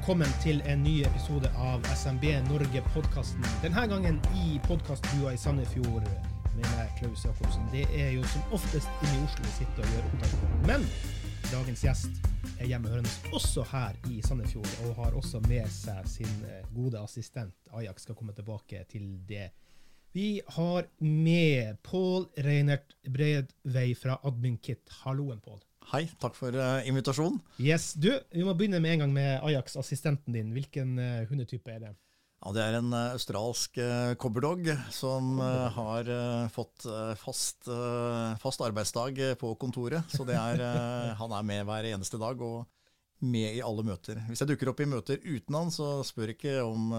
Velkommen til en ny episode av SMB Norge-podkasten. Denne gangen i podkastbua i Sandefjord med meg, Klaus Jacobsen. Det er jo som oftest inne i Oslo vi sitter og gjør opptak. Men dagens gjest er hjemmehørende også her i Sandefjord, og har også med seg sin eh, gode assistent. Ajax skal komme tilbake til det. Vi har med Pål Reinert Bredvei fra AdminKit. Halloen, Pål. Hei, takk for uh, invitasjonen. Yes, du, Vi må begynne med en gang med Ajax, assistenten din. Hvilken uh, hundetype er det? Ja, Det er en uh, australsk uh, cobberdog som har fått fast, fast, arbeidsdag på kontoret. Så er, han er med hver eneste dag og med i alle møter. Hvis jeg dukker opp i møter uten han, så spør ikke om,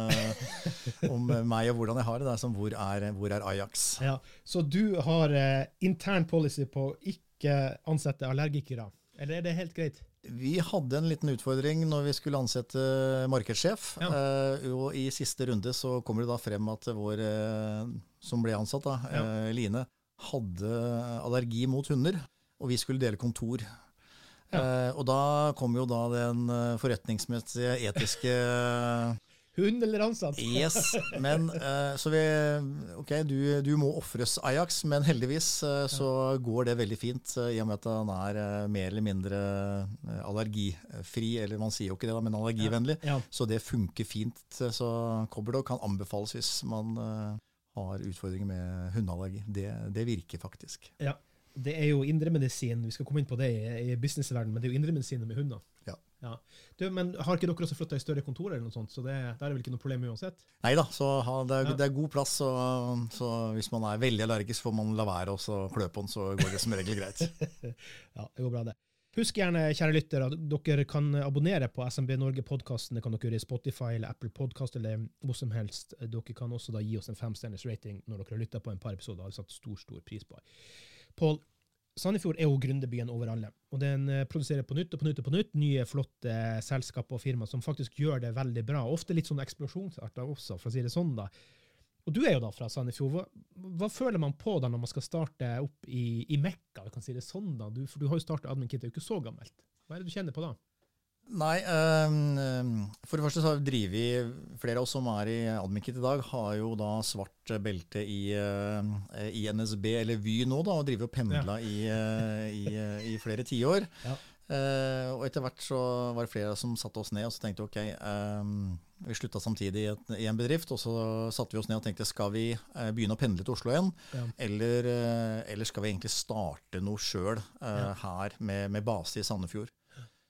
om meg og hvordan jeg har det. Det er som hvor er, hvor er Ajax? Ja, Så du har intern policy på ikke ikke ansette allergikere, eller er det helt greit? Vi hadde en liten utfordring når vi skulle ansette markedssjef. Ja. Uh, og I siste runde så kommer det da frem at vår uh, som ble ansatt, da, ja. uh, Line, hadde allergi mot hunder. Og vi skulle dele kontor. Ja. og da kom jo da den forretningsmessige, etiske Hund eller ansatt? yes, men uh, så vi Ok, du, du må ofres, Ajax, men heldigvis uh, så går det veldig fint uh, i og med at han er mer eller mindre allergifri. Eller man sier jo ikke det, da, men allergivennlig. Ja. Ja. Så det funker fint. Så Cobberdog kan anbefales hvis man har utfordringer med hundeallergi. Det, det virker faktisk. Ja det er jo indremedisin, vi skal komme inn på det i, i businessverdenen, men det er jo indremedisin med hunder. Ja. Ja. Du, men har ikke dere også flytta i større kontor, eller noe sånt, så det, der er vel ikke noe problem uansett? Nei da, så det, er, ja. det, er, god plass, så, så, hvis man er veldig allergisk, får man la være å klø på den, så går det som regel greit. ja, det går bra, det. Husk gjerne, kjære lyttere, dere kan abonnere på SMB Norge-podkasten. Det kan dere gjøre i Spotify eller Apple Podcast eller hvor som helst. Dere kan også da gi oss en femstjerners rating når dere har lytta på en par episoder. Det har vi satt stor, stor pris på. Pål, Sandefjord er jo gründerbyen over alle. Og den eh, produserer på nytt og på nytt og på nytt nye, flotte selskaper og firmaer som faktisk gjør det veldig bra. Ofte litt sånn eksplosjonsarter også, for å si det sånn. da. Og du er jo da fra Sandefjord. Hva, hva føler man på da når man skal starte opp i, i Mekka? vi kan si det sånn da? Du, for du har jo starta Admin Kit, det er jo ikke så gammelt. Hva er det du kjenner på da? Nei, um, for det første så har vi drevet Flere av oss som er i Admikit i dag, har jo da svart belte i, uh, i NSB, eller Vy nå, da, og driver og pendla ja. i, uh, i, i, flere tiår. Ja. Uh, og etter hvert så var det flere som satte oss ned og så tenkte ok, um, vi slutta samtidig i, et, i, en bedrift, og så satte vi oss ned og tenkte skal vi begynne å pendle til Oslo igjen, ja. eller, eller, skal vi egentlig starte noe sjøl her med, med base i Sandefjord?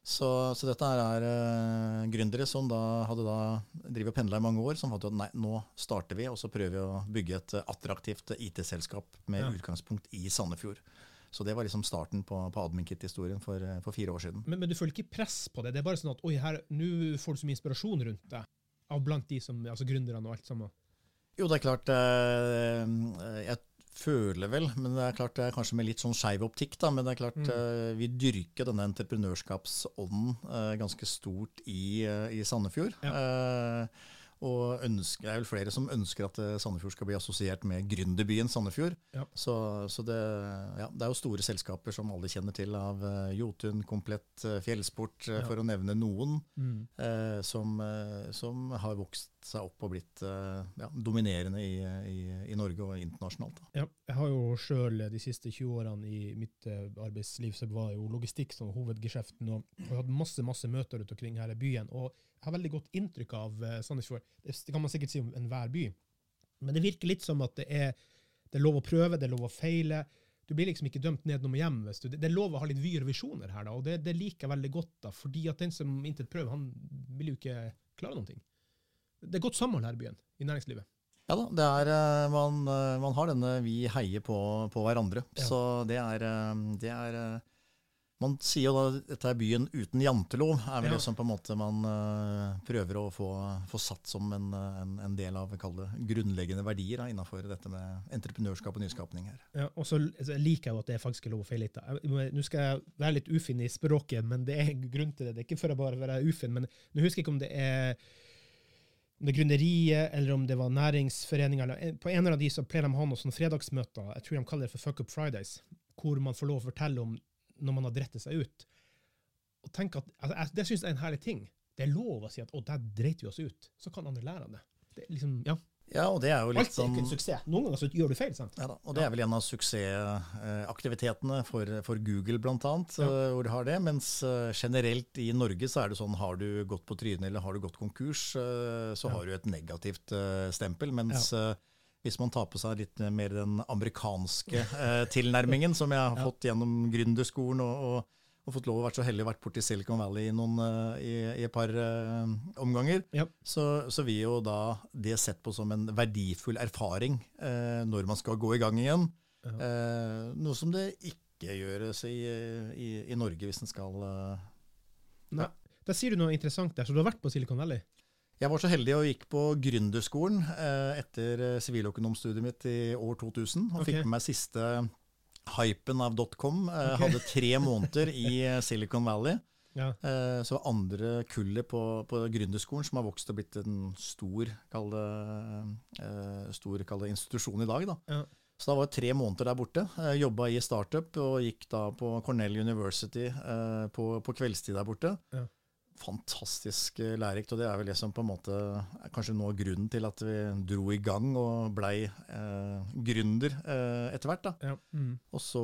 Så, så, dette er uh, gründere som da hadde da drivet og pendla i mange år, som fant ut at nei, nå starter vi, og så prøver vi å bygge et attraktivt IT-selskap med ja. utgangspunkt i Sandefjord. Så det var liksom starten på, på Adminkit-historien for, eh, for, fire år siden. Men, men, du føler ikke press på det? Det er bare sånn at oi, her, nå får du så mye inspirasjon rundt deg, av blant de som, altså gründerne og alt sammen? Jo, det er klart. Jeg føler vel, men det er klart det er kanskje med litt sånn skeiv optikk, da, men det er klart mm. uh, vi dyrker denne entreprenørskapsånden uh, ganske stort i, uh, i Sandefjord. Ja. Og ønsker, det er vel flere som ønsker at Sandefjord skal bli assosiert med gründerbyen Sandefjord. Ja. Så, så det, ja, det, er jo store selskaper som alle kjenner til, av Jotun, Komplett, Fjellsport, for å nevne noen, mm. som, som, har vokst seg opp og blitt uh, ja, dominerende i, i, i, Norge og internasjonalt. Ja, jeg har jo sjøl de siste 20 årene i mitt uh, arbeidsliv så var jo logistikk som hovedgeskjeften. Og jeg har hatt masse masse møter rundt omkring her i byen. Og jeg har veldig godt inntrykk av Sandnesfjord. Det, kan man sikkert si om enhver by. Men det virker litt som at det er, det er lov å prøve, det er lov å feile. Du blir liksom ikke dømt ned noe hjem. Hvis du, det er lov å ha litt vyer og visjoner her, da, og det, det liker jeg veldig godt. da, fordi at den som intet prøver, han vil jo ikke klare noen ting det er godt samhold her i byen, i næringslivet. Ja da, det er, eh, man, eh, man har denne vi heier på, på hverandre. Ja. Så det er, eh, det er, Man sier jo da dette er byen uten jantelov, er vel ja. det som på en måte man prøver å få, få satt som en, en, en, del av det, grunnleggende verdier da, innenfor dette med entreprenørskap og nyskapning her. Ja, og så liker jeg jo at det er faktisk er lov å feile litt. Nå skal jeg være litt ufin i språket, men det er grunn til det. Det er ikke for å bare være ufin, men nå husker jeg ikke om det er om det er Gründeriet eller om det var næringsforeninger. På en av de så pleier de å ha noen sånne fredagsmøter, jeg tror de kaller det for Fuck Up Fridays, hvor man får lov å fortelle om når man har drettet seg ut. Og tenk at, altså, Det syns jeg er en herlig ting. det er lov å si at 'å, der dreit vi oss ut'. Så kan andre lære av det. det er liksom, ja. Ja, og det er jo litt Alt er sånn ikke en suksess. Noen ganger så gjør du feil. sant? Ja da, og det er vel en av suksessaktivitetene for, for Google blant annet, Ja. eh, hvor de har det. Mens eh, generelt i Norge så er det sånn har du gått på trynet eller har du gått konkurs, eh, så har du et negativt stempel. Mens hvis man tar på seg litt mer den amerikanske tilnærmingen, som jeg har fått gjennom gründerskolen og, og, og fått lov å være så heldig å vært borti Silicon Valley i, noen, eh, i, i et par uh, omganger, Ja. så, så vil jo da det sett på som en verdifull erfaring uh, når man skal gå i gang igjen. Ja. Uh, noe som det ikke gjøres i, i, i Norge hvis en skal. Nei. Da sier du noe interessant der. Så du har vært på Silicon Valley? Jeg var så heldig og gikk på gründerskolen etter siviløkonomstudiet mitt i år 2000. Og okay. fikk med meg siste hypen av dotcom. Okay. Hadde tre måneder i eh, Silicon Valley. Ja. Eh, Så andre kullet på, på gründerskolen som har vokst og blitt en stor, kall det, eh, stor kall det institusjon i dag. Da. Ja. Så da var jeg tre måneder der borte. Eh, Jobba i startup og gikk da på Cornell University eh, på, på kveldstid der borte. Ja. Fantastisk eh, lærerikt, og det er vel det som på en måte er kanskje noe av grunnen til at vi dro i gang og blei eh, gründer eh, etter hvert. Ja. Mm. Og så,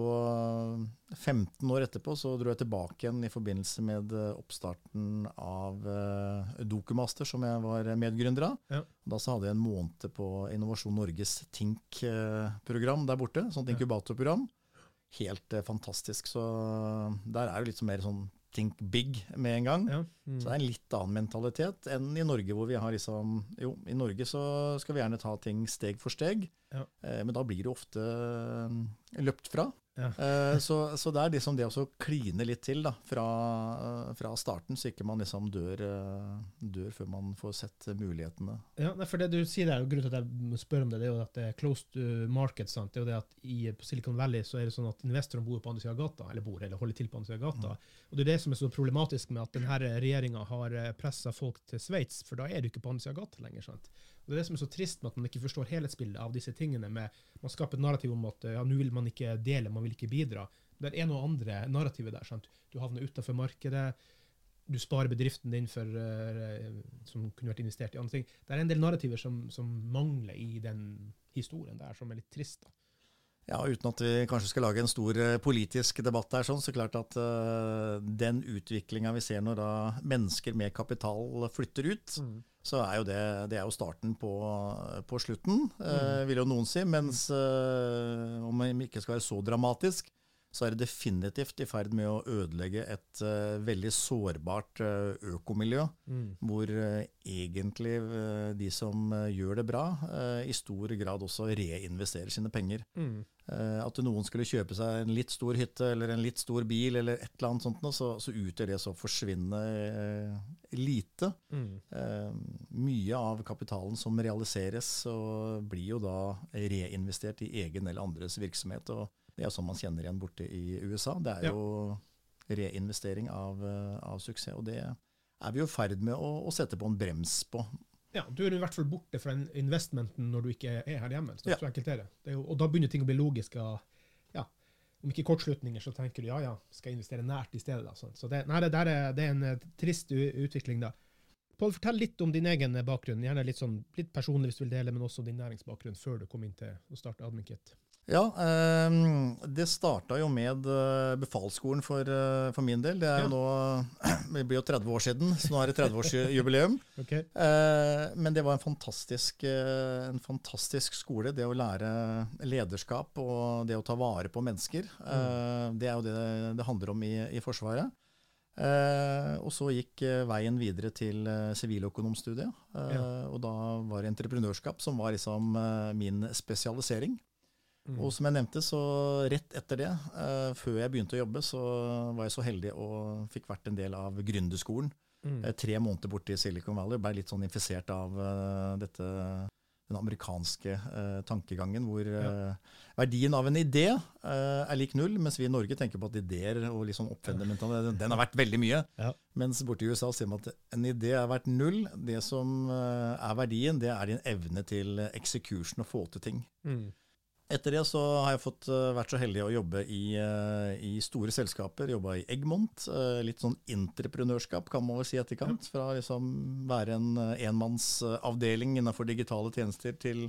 eh, 15 år etterpå, så dro jeg tilbake igjen i forbindelse med eh, oppstarten av eh, Dokumaster, som jeg var medgründer av. Ja. Da så hadde jeg en måned på Innovasjon Norges Tink-program der borte, sånt inkubatorprogram. Helt eh, fantastisk. Så der er det litt mer sånn Think big med en gang. Ja. Mm. Så det er en litt annen mentalitet enn i Norge, hvor vi har liksom Jo, i Norge så skal vi gjerne ta ting steg for steg, Ja. eh, men da blir det ofte eh, løpt fra. Ja. Eh, så, så det er liksom det å kline litt til da, fra, eh, fra starten, så ikke man liksom dør, eh, dør før man får sett mulighetene. Ja, for det du sier der, og grunnen til at jeg spør om det, det er jo at det er closed market. sant? Det er jo det at i, På Silicon Valley så er det sånn at investorene bor på andre sida av gata, eller bor, eller holder til på andre siden av gata. Og Det er det som er så problematisk med at denne regjeringa har pressa folk til Sveits, for da er du ikke på andre sida av gata lenger. sant? Det er det som er så trist med at man ikke forstår helhetsbildet av disse tingene. med Man skaper et narrativ om at ja, nå vil man ikke dele, man vil ikke bidra. Det er noe andre narrativet der. sant? Du havner utafor markedet du sparer bedriften din for, eh, som kunne vært investert i andre ting. Det er en del narrativer som, som mangler i den historien der, som er litt trist. da. Ja, Uten at vi kanskje skal lage en stor eh, politisk debatt der, sånn, så klart at uh, den utviklinga vi ser når da mennesker med kapital flytter ut, så er jo det, det er jo starten på, på slutten, eh, vil jo noen si. Mens eh, om det ikke skal være så dramatisk, så er det definitivt i ferd med å ødelegge et uh, veldig sårbart uh, økomiljø, hvor uh, egentlig de som gjør det bra, i stor grad også reinvesterer sine penger. Mm. At noen skulle kjøpe seg en litt stor hytte eller en litt stor bil, eller et eller annet sånt, så, så utgjør det så forsvinnende lite. Mm. Mye av kapitalen som realiseres, blir jo da reinvestert i egen eller andres virksomhet. og Det er jo sånn man kjenner igjen borte i USA. Det er jo reinvestering av, eh, av suksess. Og det er vi jo i ferd med å, å sette på en brems på. Ja, Du er i hvert fall borte fra investmenten når du ikke er her hjemme. Så, Ja. så enkelt er det. det er jo, og da begynner ting å bli logiske. Ja, om ikke kortslutninger, så tenker du ja, ja, skal jeg investere nært i stedet. Da, sånn. Så det, nei, det, der er, det er en eh, trist utvikling, da. Pål, fortell litt om din egen bakgrunn. Gjerne litt, sånn, litt personlig hvis du vil dele, men også din næringsbakgrunn før du kom inn til å starte Adminkit. Ja, eh, det starta jo med eh, befalsskolen for, eh, for min del. Det er jo nå Det blir jo 30 år siden, så nå er det 30-årsjubileum. okay. Eh, men det var en fantastisk, en fantastisk skole. Det å lære lederskap og det å ta vare på mennesker. Eh, det er jo det det handler om i, i Forsvaret. Eh, og så gikk veien videre til siviløkonomstudiet. Ja. Og da var det entreprenørskap som var liksom min spesialisering. Mm. Og som jeg nevnte, så rett etter det, uh, før jeg begynte å jobbe, så var jeg så heldig og fikk vært en del av gründerskolen. Mm. Uh, Tre måneder borte i Silicon Valley. Ble litt sånn infisert av uh, dette, den amerikanske eh, tankegangen, hvor ja. verdien av en idé er lik null, mens vi i Norge tenker på at ideer og liksom oppfinnermentalitet, den har vært veldig mye. Ja. Mens borte i USA sier man at en idé er verdt null. Det som er verdien, det er din evne til execution og få til ting. Mm. Etter det så har jeg fått uh, vært så heldig å jobbe i, uh, i store selskaper. Jobba i Eggmont. Uh, litt sånn entreprenørskap, kan man vel si etterkant. Fra liksom være en enmannsavdeling innenfor digitale tjenester til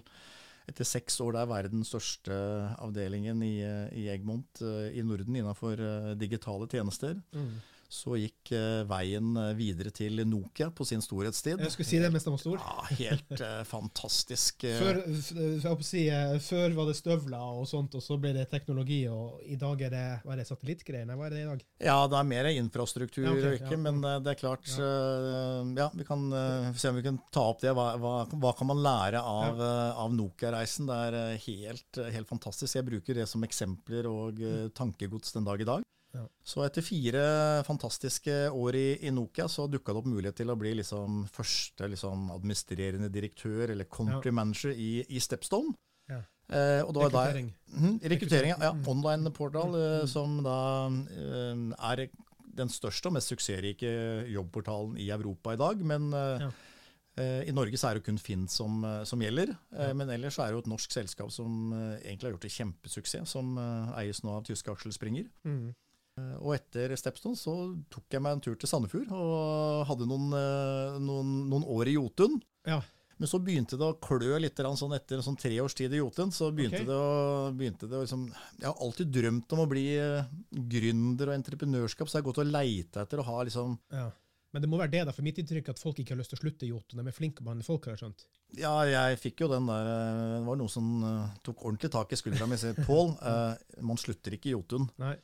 etter seks år der den største avdelingen i, i Eggmont i Norden innenfor digitale tjenester. Mm så gikk uh, veien eh, videre til Nokia på sin storhetstid. Jeg skulle si det mens den var stor. Ja, Helt uh, fantastisk. Før, si, før, var det støvler og sånt, og så ble det teknologi, og i dag er det hva er det, satellittgreiene? Hva er det i dag? Ja, det er mer infrastruktur, ja, okay, ikke, ja. men det er klart ja. ja. vi kan se om vi kan ta opp det. Hva, hva, hva kan man lære av, av Nokia-reisen? Det er helt, helt, fantastisk. Jeg bruker det som eksempler og tankegods den dag i dag. Ja. Så etter fire fantastiske år i, i Nokia, så dukka det opp mulighet til å bli liksom første liksom, administrerende direktør, eller country ja. manager, i, i Stepstone. Ja. Eh, rekruttering. Der, mm, rekruttering, ja. Mm. Online portal, eh, mm. som da eh, er den største og mest suksessrike jobbportalen i Europa i dag. Men eh, eh, i Norge så er det kun Finn som, som gjelder. Men ellers er det jo et norsk selskap som egentlig har gjort det kjempesuksess, som eies nå av tyske Aksel Springer. Mm. Eh, og etter Stepstone så tok jeg meg en tur til Sandefjord og hadde noen, eh, noen, noen år i Jotun. Ja. Men så begynte det å klø litt sånn etter sånn tre års tid i Jotun. så begynte okay. det å, begynte det å liksom, Jeg har alltid drømt om å bli eh, gründer og entreprenørskap, så jeg har gått og leita etter å ha liksom ja. Men det må være det, da, for mitt inntrykk er at folk ikke har lyst til å slutte i Jotun. De er flinke til å behandle folk. har jeg skjønt. Ja, jeg fikk jo den der Det var noen som tok ordentlig tak i skuldra mi og sa Pål, man slutter ikke i Jotun. Nei.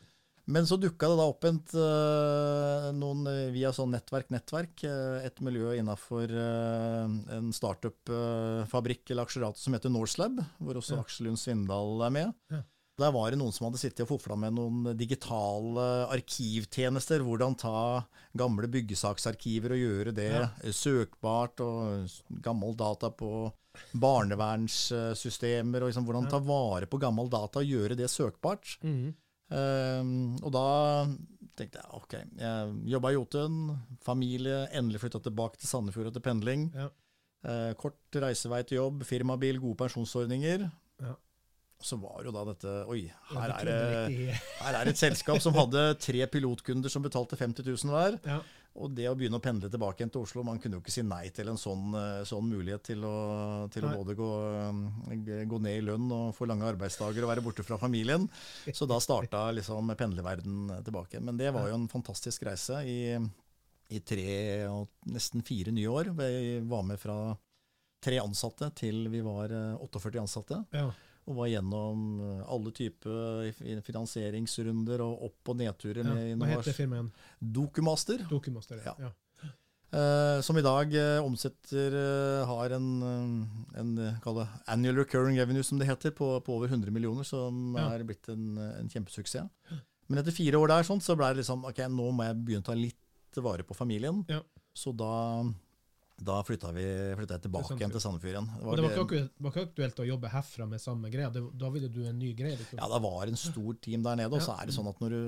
Men så dukka det da opp et, uh, noen via sånn nettverk-nettverk, uh, et miljø innafor en startup-fabrikk eller aksjerat som heter Norselab, hvor også ja. Aksel Lund Svindal er med. Ja. Der var det noen som hadde sittet og fofla med noen digitale arkivtjenester. Hvordan ta gamle byggesaksarkiver og gjøre det ja. søkbart, og gammel data på barnevernssystemer. og liksom, Hvordan ta vare på gammel data og gjøre det søkbart. Mm. Um, og da tenkte jeg OK, jeg jobba i Jotun, familie, endelig flytta tilbake til Sandefjord etter pendling. Ja. Uh, kort reisevei til jobb, firmabil, gode pensjonsordninger. Ja. Så var jo da dette Oi, her er det, her er et selskap som hadde tre pilotkunder som betalte 50 000 hver. Ja. Og det å begynne å pendle tilbake igjen til Oslo Man kunne jo ikke si nei til en sånn, eh, sånn mulighet til, å, til å, både gå, eh, gå, ned i lønn og få lange arbeidsdager og være borte fra familien. Så da starta liksom pendlerverden tilbake. Men det var jo en fantastisk reise i, i tre og nesten fire nye år. Vi var med fra tre ansatte til vi var 48 eh, ansatte. Ja og var gjennom eh, alle typer finansieringsrunder og opp- og nedturer. Ja, med hva heter firmaet igjen? Dokumaster. Dokumaster, ja. ja. Uh, som i dag uh, omsetter uh, har en, en annual recurring revenue, som det heter, på, på over 100 millioner, som ja. er blitt en, en, kjempesuksess. Men etter fire år der sånn, så ble det liksom ok, nå må jeg begynne å ta litt vare på familien. Så da da flytta, vi, flytta jeg tilbake igjen til Sandefjord igjen. Det var, det var, ikke, var, ikke, aktuelt å jobbe herfra med samme greia? Det, da ville du en ny greie? Liksom. Ja, det var en stor team der nede. Og så er det sånn at når du,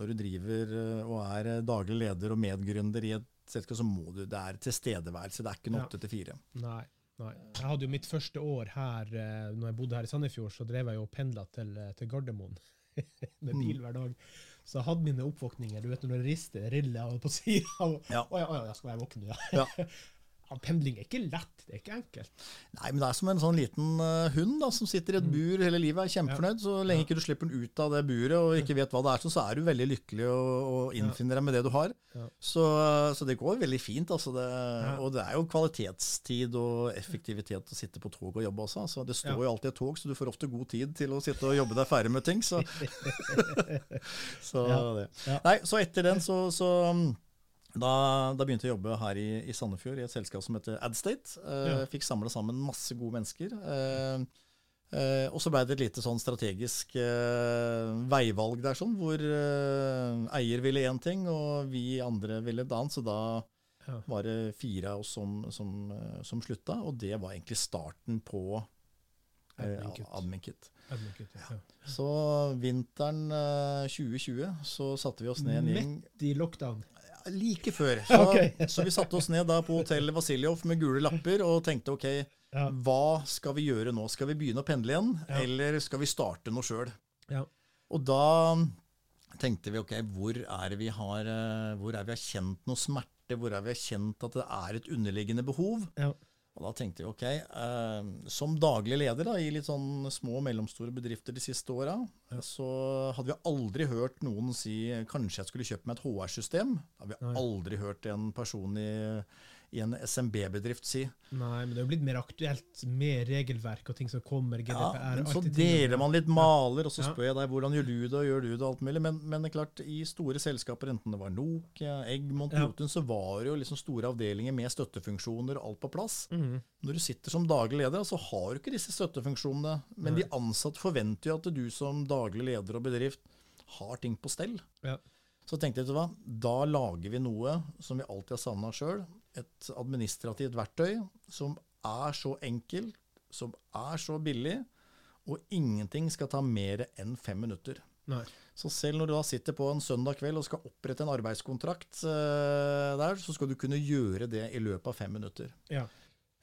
når du, driver eh, og er eh, daglig leder og medgründer i et selskap, så må du Det er tilstedeværelse. Det er ikke noe åtte til fire. Nei. Nei. Jeg hadde jo mitt første år her, eh, når jeg bodde her i Sandefjord, så drev jeg jo og pendla til, til Gardermoen med bil mm. hver dag. Så jeg hadde mine oppvåkninger. Du vet når det rister, riller på sida. Ja. Å ja, ja, skal jeg våkne, ja. ja. Pendling er ikke lett, det er ikke enkelt. Nei, men det er som en sånn liten uh, hund da, som sitter i et mm. bur hele livet, er kjempefornøyd. Så lenge ikke du slipper den ut av det buret og ikke vet hva det er, så, er du veldig lykkelig og, og innfinner deg med det du har. Så, så, det går veldig fint. Altså det. Og det er jo kvalitetstid og effektivitet å sitte på tog og jobbe også. Altså det står jo alltid et tog, så du får ofte god tid til å sitte og jobbe deg ferdig med ting. Så, så, Nei, så etter den så, så da, da, begynte jeg å jobbe her i, i, Sandefjord i et selskap som heter Adstate. Eh, ja. Fikk samla sammen masse gode mennesker. Eh, eh, og så ble det et lite sånn strategisk eh, veivalg der, sånn, hvor eh, eier ville én ting, og vi andre ville et annet. Så da ja. var det fire av oss som, som, eh, som, slutta, og det var egentlig starten på Adminkit. Adminkit ja. Så vinteren 2020 så satte vi oss ned en gjeng Midt i lockdown? Like før. Så, okay. så vi satte oss ned da på hotellet Vasiljov med gule lapper og tenkte ok, Ja. hva skal vi gjøre nå? Skal vi begynne å pendle igjen, Ja. eller skal vi starte noe sjøl? Ja. Og da tenkte vi ok, hvor er vi har, eh, hvor er vi har kjent noe smerte? Hvor er vi har kjent at det er et underliggende behov? Ja. Og da tenkte jeg ok, eh, som daglig leder da, i litt sånn små og mellomstore bedrifter de siste åra, så hadde vi aldri hørt noen si kanskje jeg skulle kjøpe meg et HR-system. Da hadde vi aldri hørt en person i, i en SMB-bedrift si. Nei, men det er jo blitt mer aktuelt med regelverk og ting som kommer, GDPR, Ja, men så deler man litt maler, og så Ja. spør jeg deg hvordan gjør du det, og gjør du det, og alt mulig. Men, men det er klart, i store selskaper, enten det var Nokia, Eggmont, Ja. Så var det jo liksom store avdelinger med støttefunksjoner og alt på plass. Mm. Når du sitter som daglig leder, så har du ikke disse støttefunksjonene. Men Nei. de ansatte forventer jo at du som daglig leder og bedrift har ting på stell. Ja. Så tenkte jeg, vet du hva, da lager vi noe som vi alltid har savna sjøl. Et administrativt verktøy som er så enkelt, som er så billig, og ingenting skal ta mer enn fem minutter. Nei. Så selv når du da sitter på en søndag kveld og skal opprette en arbeidskontrakt eh, der, så skal du kunne gjøre det i løpet av fem minutter. Ja.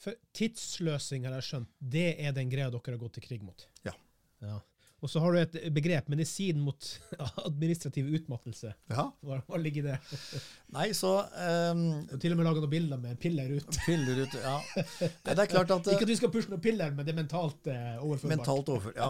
For tidsløsing, har jeg skjønt, det er den greia dere har gått til krig mot. Ja. ja. Og så har du et begrep, medisin mot administrativ utmattelse. Ja. Hva, hva ligger i det? Nei, så Um, har til og med laga noen bilder med piller ut. Piller ut, ja. Nei, det er klart at Ikke at vi skal pushe noen piller, men det er mentalt uh, overførbart. Mentalt overfor, ja.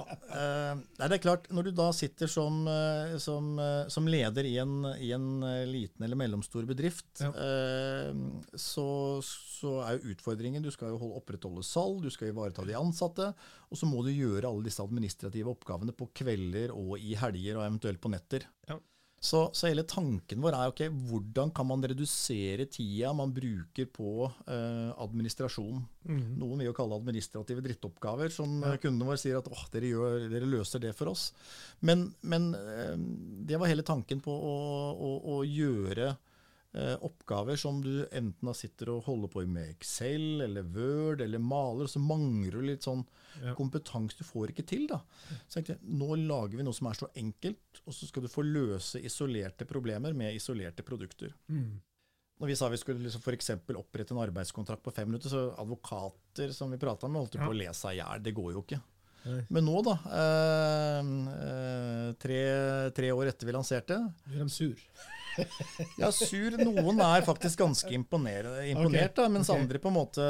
Nei, det er klart, når du da sitter som, eh, som, eh, som leder i en, i en liten eller mellomstor bedrift, Ja. eh, så, så er jo utfordringen Du skal jo holde, opprettholde salg, du skal ivareta de ansatte, og så må du gjøre alle disse administrative oppgavene på kvelder og i helger og eventuelt på netter. Ja. Så, så hele tanken vår er ok, hvordan kan man redusere tida man bruker på eh, administrasjon. Mhm. Noen vil jo kalle det administrative drittoppgaver, som Ja. eh, kundene våre sier at åh, dere, gjør, dere løser det for oss. Men, men eh, det var hele tanken på å, å, å gjøre oppgaver som du enten sitter og holder på med Excel eller Word eller maler, og så mangler du litt sånn Ja. kompetanse du får ikke til. da. Så jeg tenkte, Nå lager vi noe som er så enkelt, og så skal du få løse isolerte problemer med isolerte produkter. Mm. Når vi sa vi skulle liksom f.eks. opprette en arbeidskontrakt på fem minutter, så advokater som vi prata med, holdt jo Ja. på å le seg i hjel. Det går jo ikke. Nei. Men nå, da, eh, eh, tre, tre år etter vi lanserte Nå er de sur. Ja, sur. Noen er faktisk ganske imponert, imponert da, mens okay. andre på en måte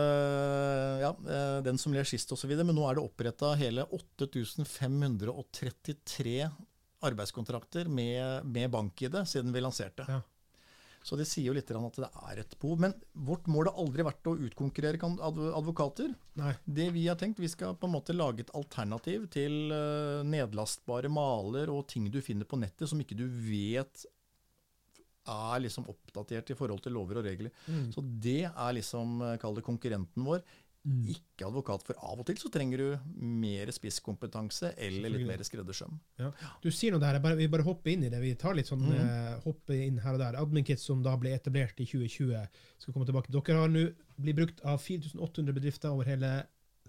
Ja, eh, den som ler sist osv. Men nå er det oppretta hele 8533 arbeidskontrakter med, med bank-ID siden vi lanserte. Ja. Så det sier jo litt at det er et behov. Men vårt mål har aldri vært å utkonkurrere advokater. Nei. Det vi har tenkt, vi skal på en måte lage et alternativ til eh, nedlastbare maler og ting du finner på nettet som ikke du vet er liksom oppdatert i forhold til lover og regler. Mm. Så det er liksom, eh, kall det konkurrenten vår. Mm. Ikke advokat, for av og til så trenger du mer spisskompetanse eller litt mer skreddersøm. Ja. Du sier noe der, bare, vi bare hopper inn i det. Vi tar litt sånn mm. eh, hopper inn her og der. AdminKit som da ble etablert i 2020, skal komme tilbake. Dere har nå blitt brukt av 4800 bedrifter over hele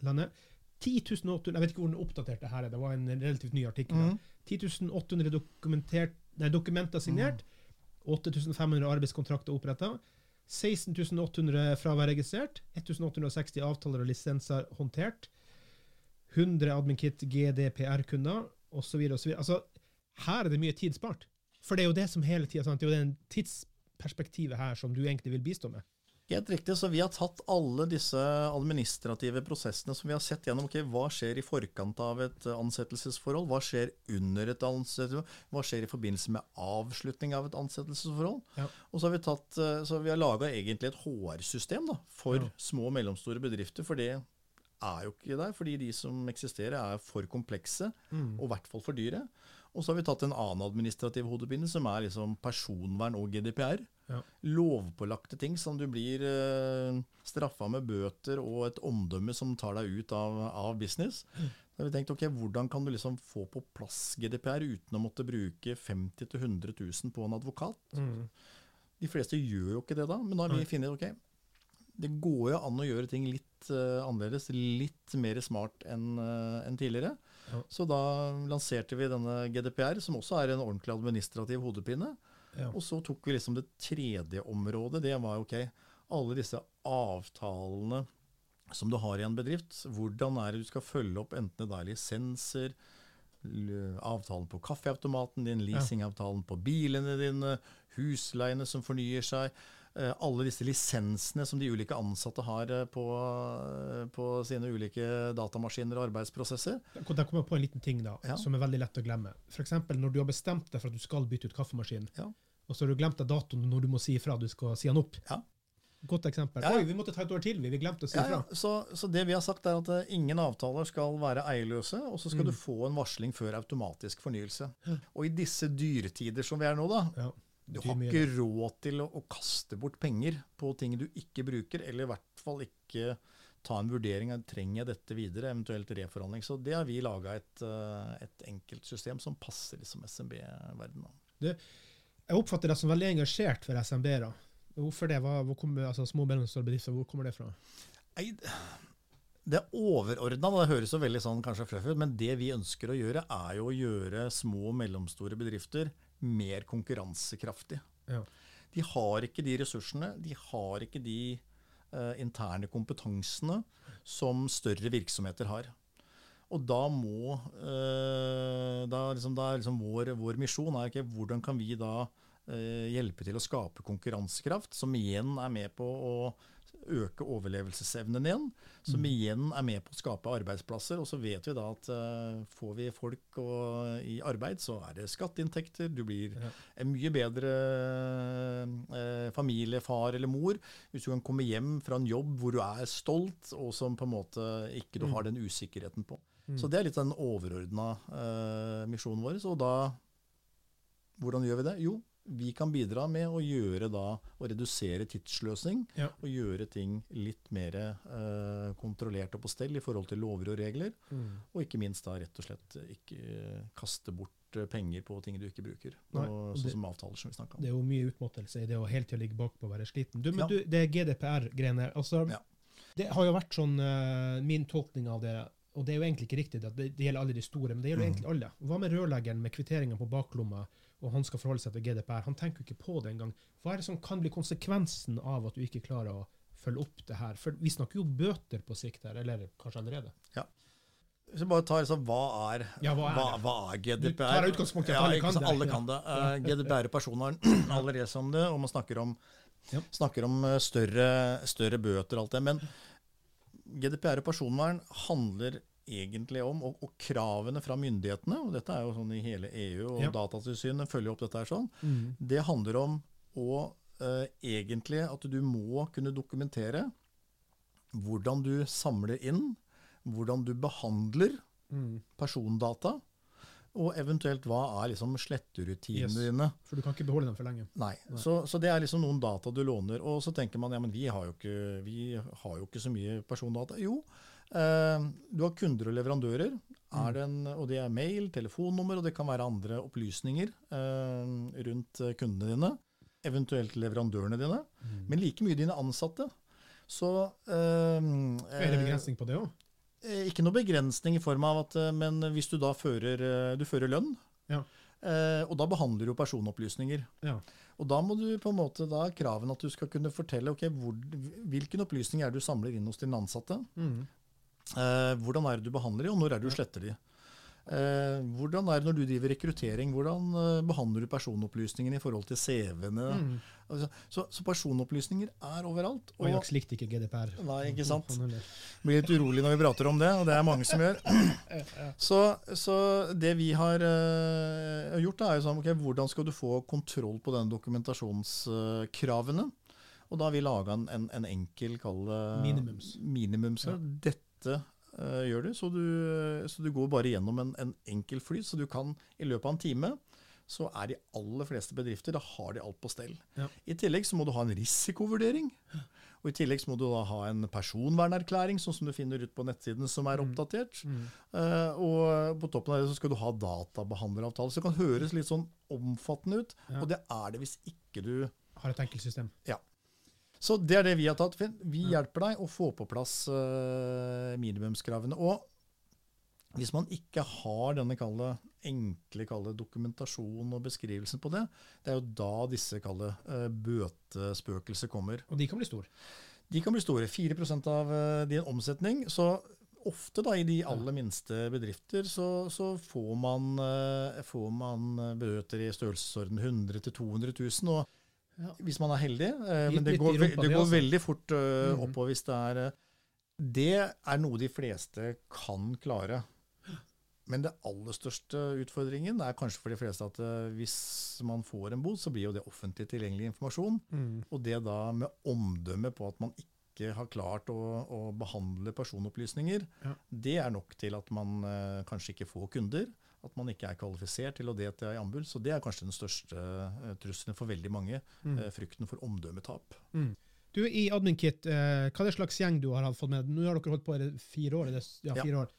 landet. 10 800, Jeg vet ikke hvor den oppdaterte her er, det var en relativt ny artikkel. Mm. Mhm. 10 800 dokumenter signert. 8500 arbeidskontrakter oppretta. 16.800 fravær registrert. 1860 avtaler og lisenser håndtert. 100 AdminKit GDPR-kunder, osv. Altså, her er det mye tid spart. For det er jo det som hele tida Det er jo den tidsperspektivet her som du egentlig vil bistå med. Helt riktig, så vi har tatt alle disse administrative prosessene som vi har sett gjennom. Okay, Hva skjer i forkant av et ansettelsesforhold? Hva skjer under et ansettelsesforhold? Hva skjer i forbindelse med avslutning av et ansettelsesforhold? Ja. Og så har vi, tatt, eh, så vi har laga egentlig et HR-system for Ja. små og mellomstore bedrifter. For det er jo ikke der, fordi de som eksisterer er for komplekse og i hvert fall for dyre. Og så har vi tatt en annen administrativ hodepine, som er liksom personvern og GDPR. Ja. Lovpålagte ting som du blir uh, straffa med bøter og et omdømme som tar deg ut av, av business. Da har vi tenkt, ok, Hvordan kan du liksom få på plass GDPR uten å måtte bruke 50 000-100 000 på en advokat? Mm. De fleste gjør jo ikke det da, men da har vi Nei. funnet ok, det går jo an å gjøre ting litt uh, annerledes, litt mer smart enn uh, en tidligere. Ja. Så da lanserte vi denne GDPR, som også er en ordentlig administrativ hodepine. Ja. Og så tok vi liksom det tredje området. Det var ok, alle disse avtalene som du har i en bedrift. Hvordan er det du skal følge opp enten det er lisenser, avtalen på kaffeautomaten din, leasingavtalen på bilene dine, husleiene som fornyer seg. eh, Alle disse lisensene som de ulike ansatte har eh, på, eh, på sine ulike datamaskiner og arbeidsprosesser. Der kommer jeg på en liten ting da, Ja. som er veldig lett å glemme. Eksempel når du har bestemt deg for at du skal bytte ut kaffemaskinen, Ja. Og så har du glemt deg datoen når du må si ifra du skal si han opp. Ja. Godt eksempel. Ja. Oi, vi måtte ta et år til, vi. Vi glemte å si Ja, ifra. ja. Så, så det vi har sagt er at eh, ingen avtaler skal være eierløse, og så skal Mm. du få en varsling før automatisk fornyelse. Og i disse dyretider som vi er nå, da, Ja. du har ikke råd til å, å kaste bort penger på ting du ikke bruker, eller i hvert fall ikke ta en vurdering av trenger jeg dette videre, eventuelt reforhandling. Så det har vi laga et, eh, et enkelt system som passer liksom SMB-verdenen. Jeg oppfatter deg som veldig engasjert for SMB-er. Hvorfor det? Hva, hvor kommer, altså, små og mellomstore bedrifter, hvor kommer det fra? Nei, det overordna, det høres jo veldig sånn kanskje fluffy ut, men det vi ønsker å gjøre, er jo å gjøre små og mellomstore bedrifter mer konkurransekraftige. Ja. De har ikke de ressursene, de har ikke de uh, interne kompetansene som større virksomheter har. Og da må eh, da liksom, da er liksom vår, vår misjon er ikke hvordan kan vi da eh, hjelpe til å skape konkurransekraft, som igjen er med på å øke overlevelsesevnen igjen, som igjen er med på å skape arbeidsplasser. Og så vet vi da at eh, får vi folk og, i arbeid, så er det skatteinntekter. Du blir Ja. en mye bedre eh, familie, far eller mor, hvis du kan komme hjem fra en jobb hvor du er stolt, og som på en måte ikke du Mm. har den usikkerheten på. Mm. Så det er litt den overordna eh, misjonen vår. Og da Hvordan gjør vi det? Jo, vi kan bidra med å gjøre da, å redusere tidsløsning. Ja. Og gjøre ting litt mer eh, kontrollert og på stell i forhold til lover og regler. Mm. Og ikke minst da rett og slett ikke eh, kaste bort eh, penger på ting du ikke bruker. Nei, og, og det- sånn som avtaler som vi om. Det er jo mye utmattelse i det å hele tida ligge bakpå og være sliten. Du, men Ja. du, det GDPR-greiene altså, Ja. Det har jo vært sånn uh, min tolkning av det, og det er jo egentlig ikke riktig, at det, det gjelder alle de store, men det gjelder Mm. egentlig alle. Hva med rørleggeren med kvitteringen på baklomma, og han skal forholde seg til GDPR? Han tenker jo ikke på det engang. Hva er det som kan bli konsekvensen av at du ikke klarer å følge opp det her? For vi snakker jo bøter på sikt her, eller kanskje allerede. Hvis vi bare tar liksom, hva er, Ja, hva er hva, hva er GDPR? Du tar at ja, alle kan det. Alle kan det. Eh, GDPR og personvern, allerede som det, og man snakker om, Ja. snakker om eh, større, større bøter og alt det. Men GDPR og personvern handler egentlig om, og, og kravene fra myndighetene, og dette er jo sånn i hele EU, og Ja. Datatilsynet følger opp dette her sånn, det handler om å eh, egentlig at du må kunne dokumentere hvordan du samler inn, hvordan du behandler Mm. persondata, og eventuelt hva er liksom sletterutinene Yes. dine. For du kan ikke beholde dem for lenge. Nei. Nei. Så, så det er liksom noen data du låner. Og så tenker man ja, men vi har jo ikke, vi har jo ikke så mye persondata. Jo, du har kunder og leverandører, er det en, og det er mail, telefonnummer, og det kan være andre opplysninger eh, rundt eh, kundene dine. Eventuelt leverandørene dine. Men like mye dine ansatte. Så eh, Er det begrensning på det òg? Eh, Ikke noe begrensning i form av at eh, Men hvis du da fører, eh, du fører lønn, Ja. Uh, og da behandler du personopplysninger. Ja. Og da må du på en måte, da kraven at du skal kunne fortelle okay, hvor, hvilken opplysning er du samler inn hos dine ansatte. Mm. Eh, hvordan er det du behandler de, og når er det du sletter de. Eh, hvordan er det når du driver rekruttering, hvordan eh, behandler du personopplysningene i forhold til CV-ene? Mm. Altså, så, så personopplysninger er overalt. Og Ajax likte ikke GDPR. Nei, ikke sant? Blir litt urolig når vi prater om det, og det er mange som gjør. Så, så det vi har eh, gjort, er jo sånn, ok, hvordan skal du få kontroll på den dokumentasjonskravene? Og da har vi laga en, en, en enkel, kall det Minimums. minimums Ja. Dette eh, gjør du, så du, så du går bare gjennom en, en enkel flyt, så du kan i løpet av en time så er de aller fleste bedrifter, da har de alt på stell. Ja. I tillegg så må du ha en risikovurdering. Og I tillegg så må du da ha en personvernerklæring, sånn som du finner ut på nettsiden som er Mm. oppdatert. Mm. Uh, og på toppen av det så skal du ha databehandleravtale. Så det kan høres litt sånn omfattende ut, Ja. og det er det hvis ikke du Har et enkelt system. Så det er det vi har tatt, Finn. Vi Ja. hjelper deg å få på plass uh, minimumskravene. Og Hvis man ikke har denne kalde, enkle kalde dokumentasjonen og beskrivelsen på det, det er jo da disse kalde uh, bøtespøkelser kommer. Og de kan bli store. De kan bli store. 4 av uh, din omsetning. Så ofte da i de aller minste bedrifter så, så får, man, eh, får, man, bøter i størrelsesorden 100 000-200 000. Og ja. hvis man er heldig. Eh, men det går, det går altså. veldig fort uh, oppover hvis det er Det er noe de fleste kan klare. Men det aller største utfordringen er kanskje for de fleste at hvis man får en bot, så blir jo det offentlig tilgjengelig informasjon. Mm. Og det da med omdømme på at man ikke har klart å, å behandle personopplysninger, ja. det er nok til at man uh, kanskje ikke får kunder. At man ikke er kvalifisert til å delta i anbud. Så det er kanskje den største uh, trusselen for veldig mange. Mm. frykten for omdømmetap. Mm. Du, I AdminKit, hva er det slags gjeng du har fått med? Nå har dere holdt på i fire år? ja, fire ja. år.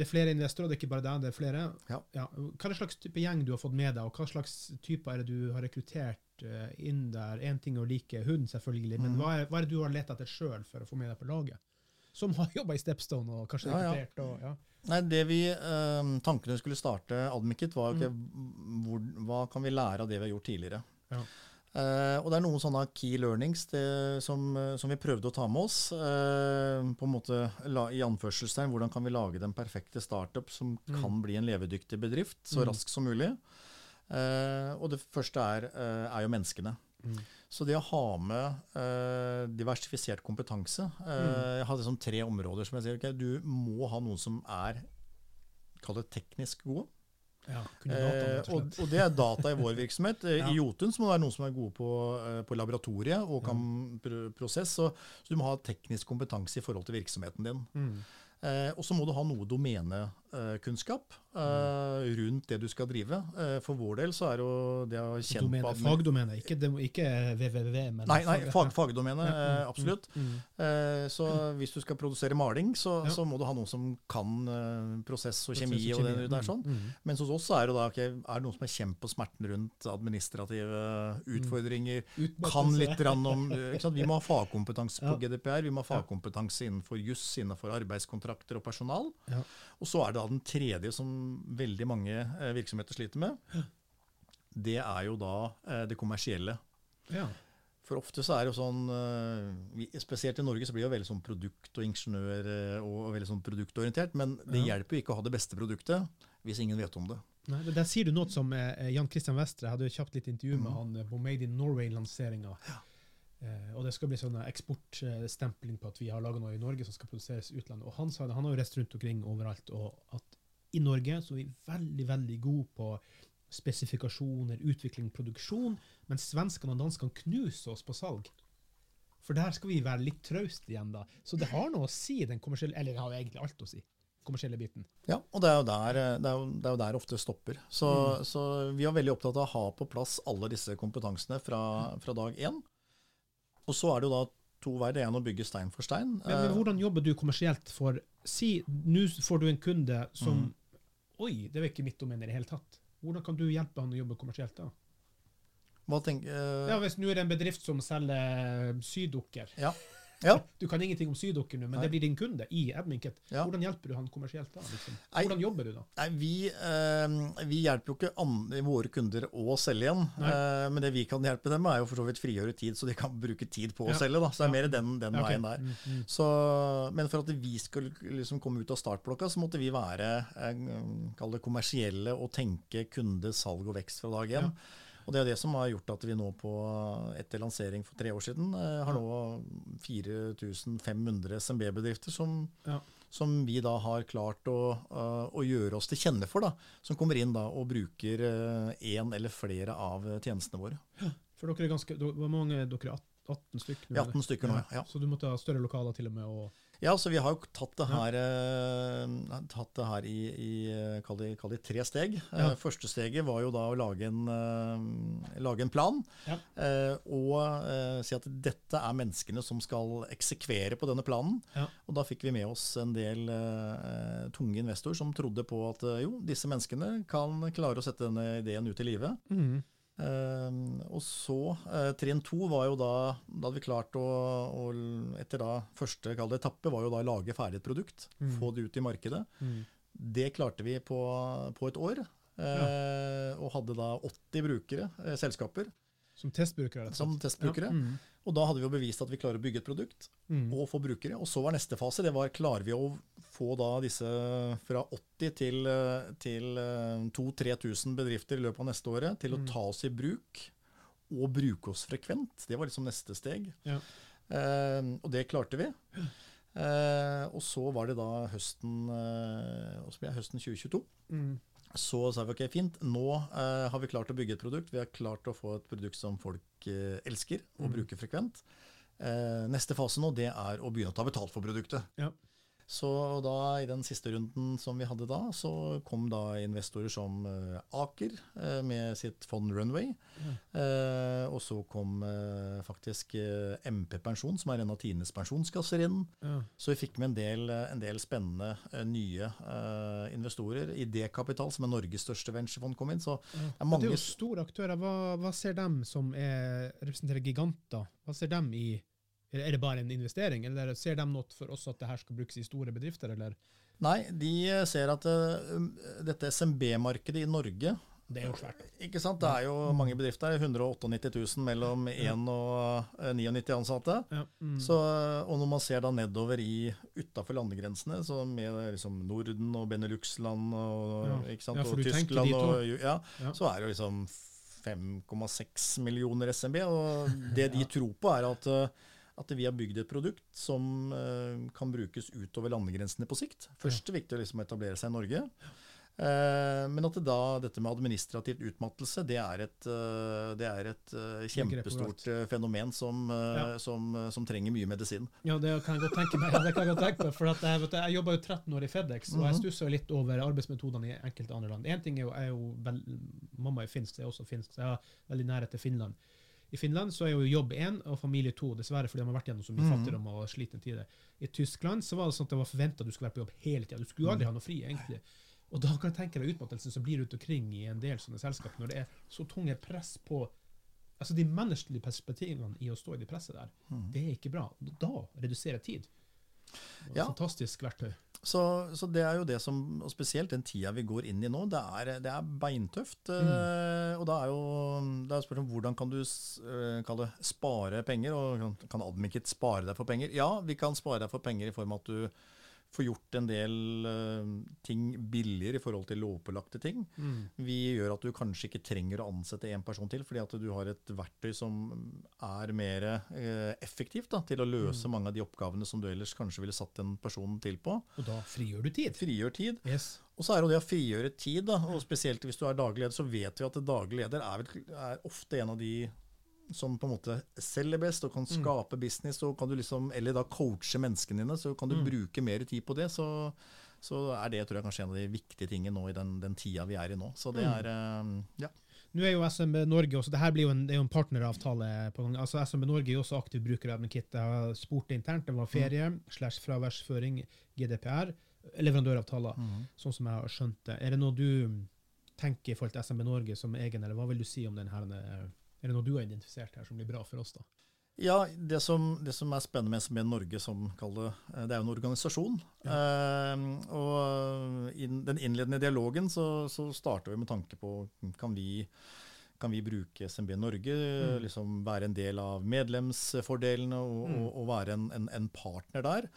Det er flere investorer, det er ikke bare deg, det er flere. Ja. Ja. Hva er det slags type gjeng du har fått med deg, og hva slags typer er det du har rekruttert uh, inn der? Én ting er å like hund, selvfølgelig, men mm. hva, er, hva, er, det du har lett etter sjøl for å få med deg på laget? Som har jobba i Stepstone og kanskje ja, rekruttert? Og, ja. Nei, det vi, uh, Tankene skulle starte Admikit, var okay, mm. hvor, hva kan vi lære av det vi har gjort tidligere. Ja. Uh, og det er noen sånne key learnings det, som, som, vi prøvde å ta med oss. Uh, på en måte la, I anførselstegn hvordan kan vi lage den perfekte startup som mm. kan bli en levedyktig bedrift så mm. raskt som mulig. Uh, og det første er, er jo menneskene. Mm. Så det å ha med diversifisert kompetanse mm. Jeg har liksom tre områder som jeg sier okay, du må ha noen som er kall det teknisk gode. Ja, data, eh, og, og, det er data i vår virksomhet. Eh, ja. I Jotun må det være noen som er gode på, eh, på laboratoriet og kan ja. prosess. Så, så, du må ha teknisk kompetanse i forhold til virksomheten din. Mm. Eh, og så må du ha noe eh, rundt det du skal drive. Eh, for vår del så er jo det å Domene, Fagdomene, ikke, ikke www. Men nei, nei fag, fagdomene, ja. mm, absolutt. Mm, mm. så hvis du skal produsere maling, så, ja. så, må du ha noen som kan prosess og kjemi. og det der sånn. Mm, mm. Mens hos oss er det da, okay, er det noen som har kjent på smerten rundt administrative mm. utfordringer. Kan litt om Vi må ha fagkompetanse på GDPR, vi må ha fagkompetanse innenfor juss, innenfor arbeidskontrakter og personal. Ja. Og så er det da den tredje som veldig mange eh, virksomheter sliter med. Det er jo da eh, det kommersielle. Ja. For ofte så er det jo sånn, eh, Spesielt i Norge så blir det jo veldig sånn produkt og ingeniør og veldig sånn produktorientert. Men det ja. hjelper jo ikke å ha det beste produktet hvis ingen vet om det. Nei, Der sier du noe som Jan Christian Vestre. Hadde jo kjapt litt intervju med mm. han på Made in Norway-lanseringa. Ja. Eh, og det skal bli sånn eksportstempling på at vi har laga noe i Norge som skal produseres i utlandet. Og han sa det, han har jo reist rundt omkring overalt, og at i Norge så er vi veldig, veldig gode på spesifikasjoner, utvikling, produksjon, men svenskene og danskene knuser oss på salg. For der skal vi være litt trauste igjen, da. Så det har noe å si, den kommersielle Eller det har jo egentlig alt å si kommersielle biten. Ja, og det er jo der det, er jo, det jo der ofte stopper. Så, mm. så, vi er veldig opptatt av å ha på plass alle disse kompetansene fra, fra dag én. Og så er det jo da to veier. Det ene å bygge stein for stein. Men, men, hvordan jobber du kommersielt for Si, nå får du en kunde som mm. Oi, det var ikke mitt domene i det hele tatt. Hvordan kan du hjelpe han å jobbe kommersielt da? Hva tenker, uh, ja, Hvis nå er det en bedrift som selger sydukker. Ja. Ja. Du kan ingenting om sydokker nå, men nei. det blir din kunde i Edminket. Ja. Hvordan hjelper du han kommersielt da? Liksom? Hvordan jobber du da? Nei, vi, eh, vi, hjelper jo ikke andre, våre kunder å selge igjen. Eh, men det vi kan hjelpe dem med, er jo for så vidt frigjøre tid, så de kan bruke tid på å selge. Da. Så det er mer den, den okay. veien der. Mm, mm. Så, men for at vi skulle liksom komme ut av startblokka, så måtte vi være eh, kommersielle og tenke kunde, salg og vekst fra dag én. Og Det er det som har gjort at vi nå på etter lansering for tre år siden eh, har nå 4500 SMB-bedrifter som, ja. som, vi da har klart å, uh, å, gjøre oss til kjenne for. da, Som kommer inn da og bruker én uh, eller flere av tjenestene våre. Ja, for dere er ganske, Hvor mange dere er 18 stykker? 18 stykker nå, ja. Så du måtte ha større lokaler til og med? og ja, så vi har jo tatt det her, ja. uh, tatt det her i, i kall, det, kall, det, tre steg. Ja. Uh, første steget var jo da å lage en, lage en plan. Ja. og si at dette er menneskene som skal eksekvere på denne planen. Og da fikk vi med oss en del tunge investorer som trodde på at jo, disse menneskene kan klare å sette denne ideen ut i livet. Mm. Uh, og så, uh, trinn to var jo da Da hadde vi klart å, å Etter da første etappe var jo da lage ferdig et produkt. Mm. Få det ut i markedet. Mm. Det klarte vi på, på et år. Ja. og hadde da 80 brukere, eh, selskaper, Som testbrukere? som testbrukere. Ja. Mm. Og da hadde vi jo bevist at vi klarer å bygge et produkt Mm. og få brukere. Og så var neste fase det var klarer vi å få da disse fra 80 til, eh, til 2000-3000 bedrifter i løpet av neste året til å Mm. ta oss i bruk og bruke oss frekvent. Det var liksom neste steg. Ja. Eh, og det klarte vi. Eh, og så var det da høsten, eh, høsten 2022. Mm. Så sa vi ok, fint, nå eh, har vi klart å bygge et produkt. Vi har klart å få et produkt som folk eh, elsker og Mm. bruker frekvent. Eh, neste fase nå, det er å begynne å ta betalt for produktet. Ja. Så da, i den siste runden som vi hadde da, så kom da investorer som eh, Aker eh, med sitt fond Runway. Eh, og så kom eh, faktisk eh, MP Pensjon, som er en av Tines pensjonskasser, inn. Mm. Så vi fikk med en del, en del spennende nye eh, investorer. Idékapital, som er Norges største venturefond, kom inn. Så Ja. er mange det er jo store aktører. Hva, hva ser dem som er, representerer giganter? Hva ser dem i Er det bare en investering, eller ser de noe for oss at det her skal brukes i store bedrifter, eller? Nei, de eh, ser at eh, um, dette SMB-markedet i Norge Det er jo svært. ikke sant? Det er jo mange bedrifter. 198 000 mellom 1 og eh, 99 ansatte. Ja. Mm. Så, og når man ser da nedover i utafor landegrensene, så med liksom Norden og Benelux-land og, Ja. Og Tyskland, og, så er det jo liksom 5,6 millioner SMB. Og det de tror på, er at, eh, at vi har bygd et produkt som eh, kan brukes utover landegrensene på sikt. Først er det viktig å liksom etablere seg i Norge. Eh, men at det da, dette med administrativt utmattelse, det er et, eh, det er et eh, kjempestort eh, fenomen som, Ja. som, som trenger mye medisin. Ja, det kan jeg godt tenke meg. Det kan jeg godt tenke meg, for at jeg, vet, jeg jobba jo 13 år i Fedex, og jeg Mhm. stusser litt over arbeidsmetodene i enkelte andre land. Én ting er jo, er jo vel, Mamma er finsk, det er også finsk, så jeg har veldig nærhet til Finland. I Finland så er jo jobb én og familie to, dessverre fordi de har vært gjennom så mye Mhm. fattigdom og slitne tider. I Tyskland så var det sånn at det var forventa du skulle være på jobb hele tida. Du skulle jo aldri ha noe fri, egentlig. Og da kan jeg tenke deg utmattelsen som blir rundt omkring i en del sånne selskap, når det er så tunge press på Altså De menneskelige perspektivene i å stå i det presset der, Mhm. det er ikke bra. Da reduserer tid. Ja. Fantastisk verktøy. Så, så det er jo det som, og spesielt den tida vi går inn i nå, det er, det er beintøft. eh, Og da er jo det er spørsmål om hvordan kan du eh, kalle det spare penger, og kan, Admikit spare deg for penger? Ja, vi kan spare deg for penger i form av at du får gjort en del uh, ting billigere i forhold til lovpålagte ting. Vi gjør at du kanskje ikke trenger å ansette en person til, fordi at du har et verktøy som er mer uh, effektivt da, til å løse mange av de oppgavene som du ellers kanskje ville satt en person til på. Og da frigjør du tid. Frigjør tid. Yes. Og så er det det å frigjøre tid, da, og spesielt hvis du er daglig leder, så vet vi at daglig leder er, vel, er ofte en av de som på en måte selger best og kan skape business, og kan du liksom, eller da coache menneskene dine, så kan du bruke mer tid på det. Så, så er det tror jeg, kanskje en av de viktige tingene nå i den, den tida vi er i nå. Så det er eh, ja. Nå er jo SMB Norge også, det her blir jo en, det er jo en partneravtale. på gang. Altså SMB Norge er jo også aktiv bruker av Kit. Jeg har spurt det internt. Det var ferie slash fraværsføring, GDPR, leverandøravtaler, sånn som jeg har skjønt det. Er det noe du tenker i forhold til SMB Norge som egen, eller hva vil du si om den her? Er det noe du har identifisert her som blir bra for oss? da? Ja, det som, det som er spennende med SMB Norge, som kaller det, det er jo en organisasjon. Eh, og i den innledende dialogen så, så starter vi med tanke på kan vi, kan vi bruke SMB Norge, liksom være en del av medlemsfordelene og, og, og være en, en, en partner der.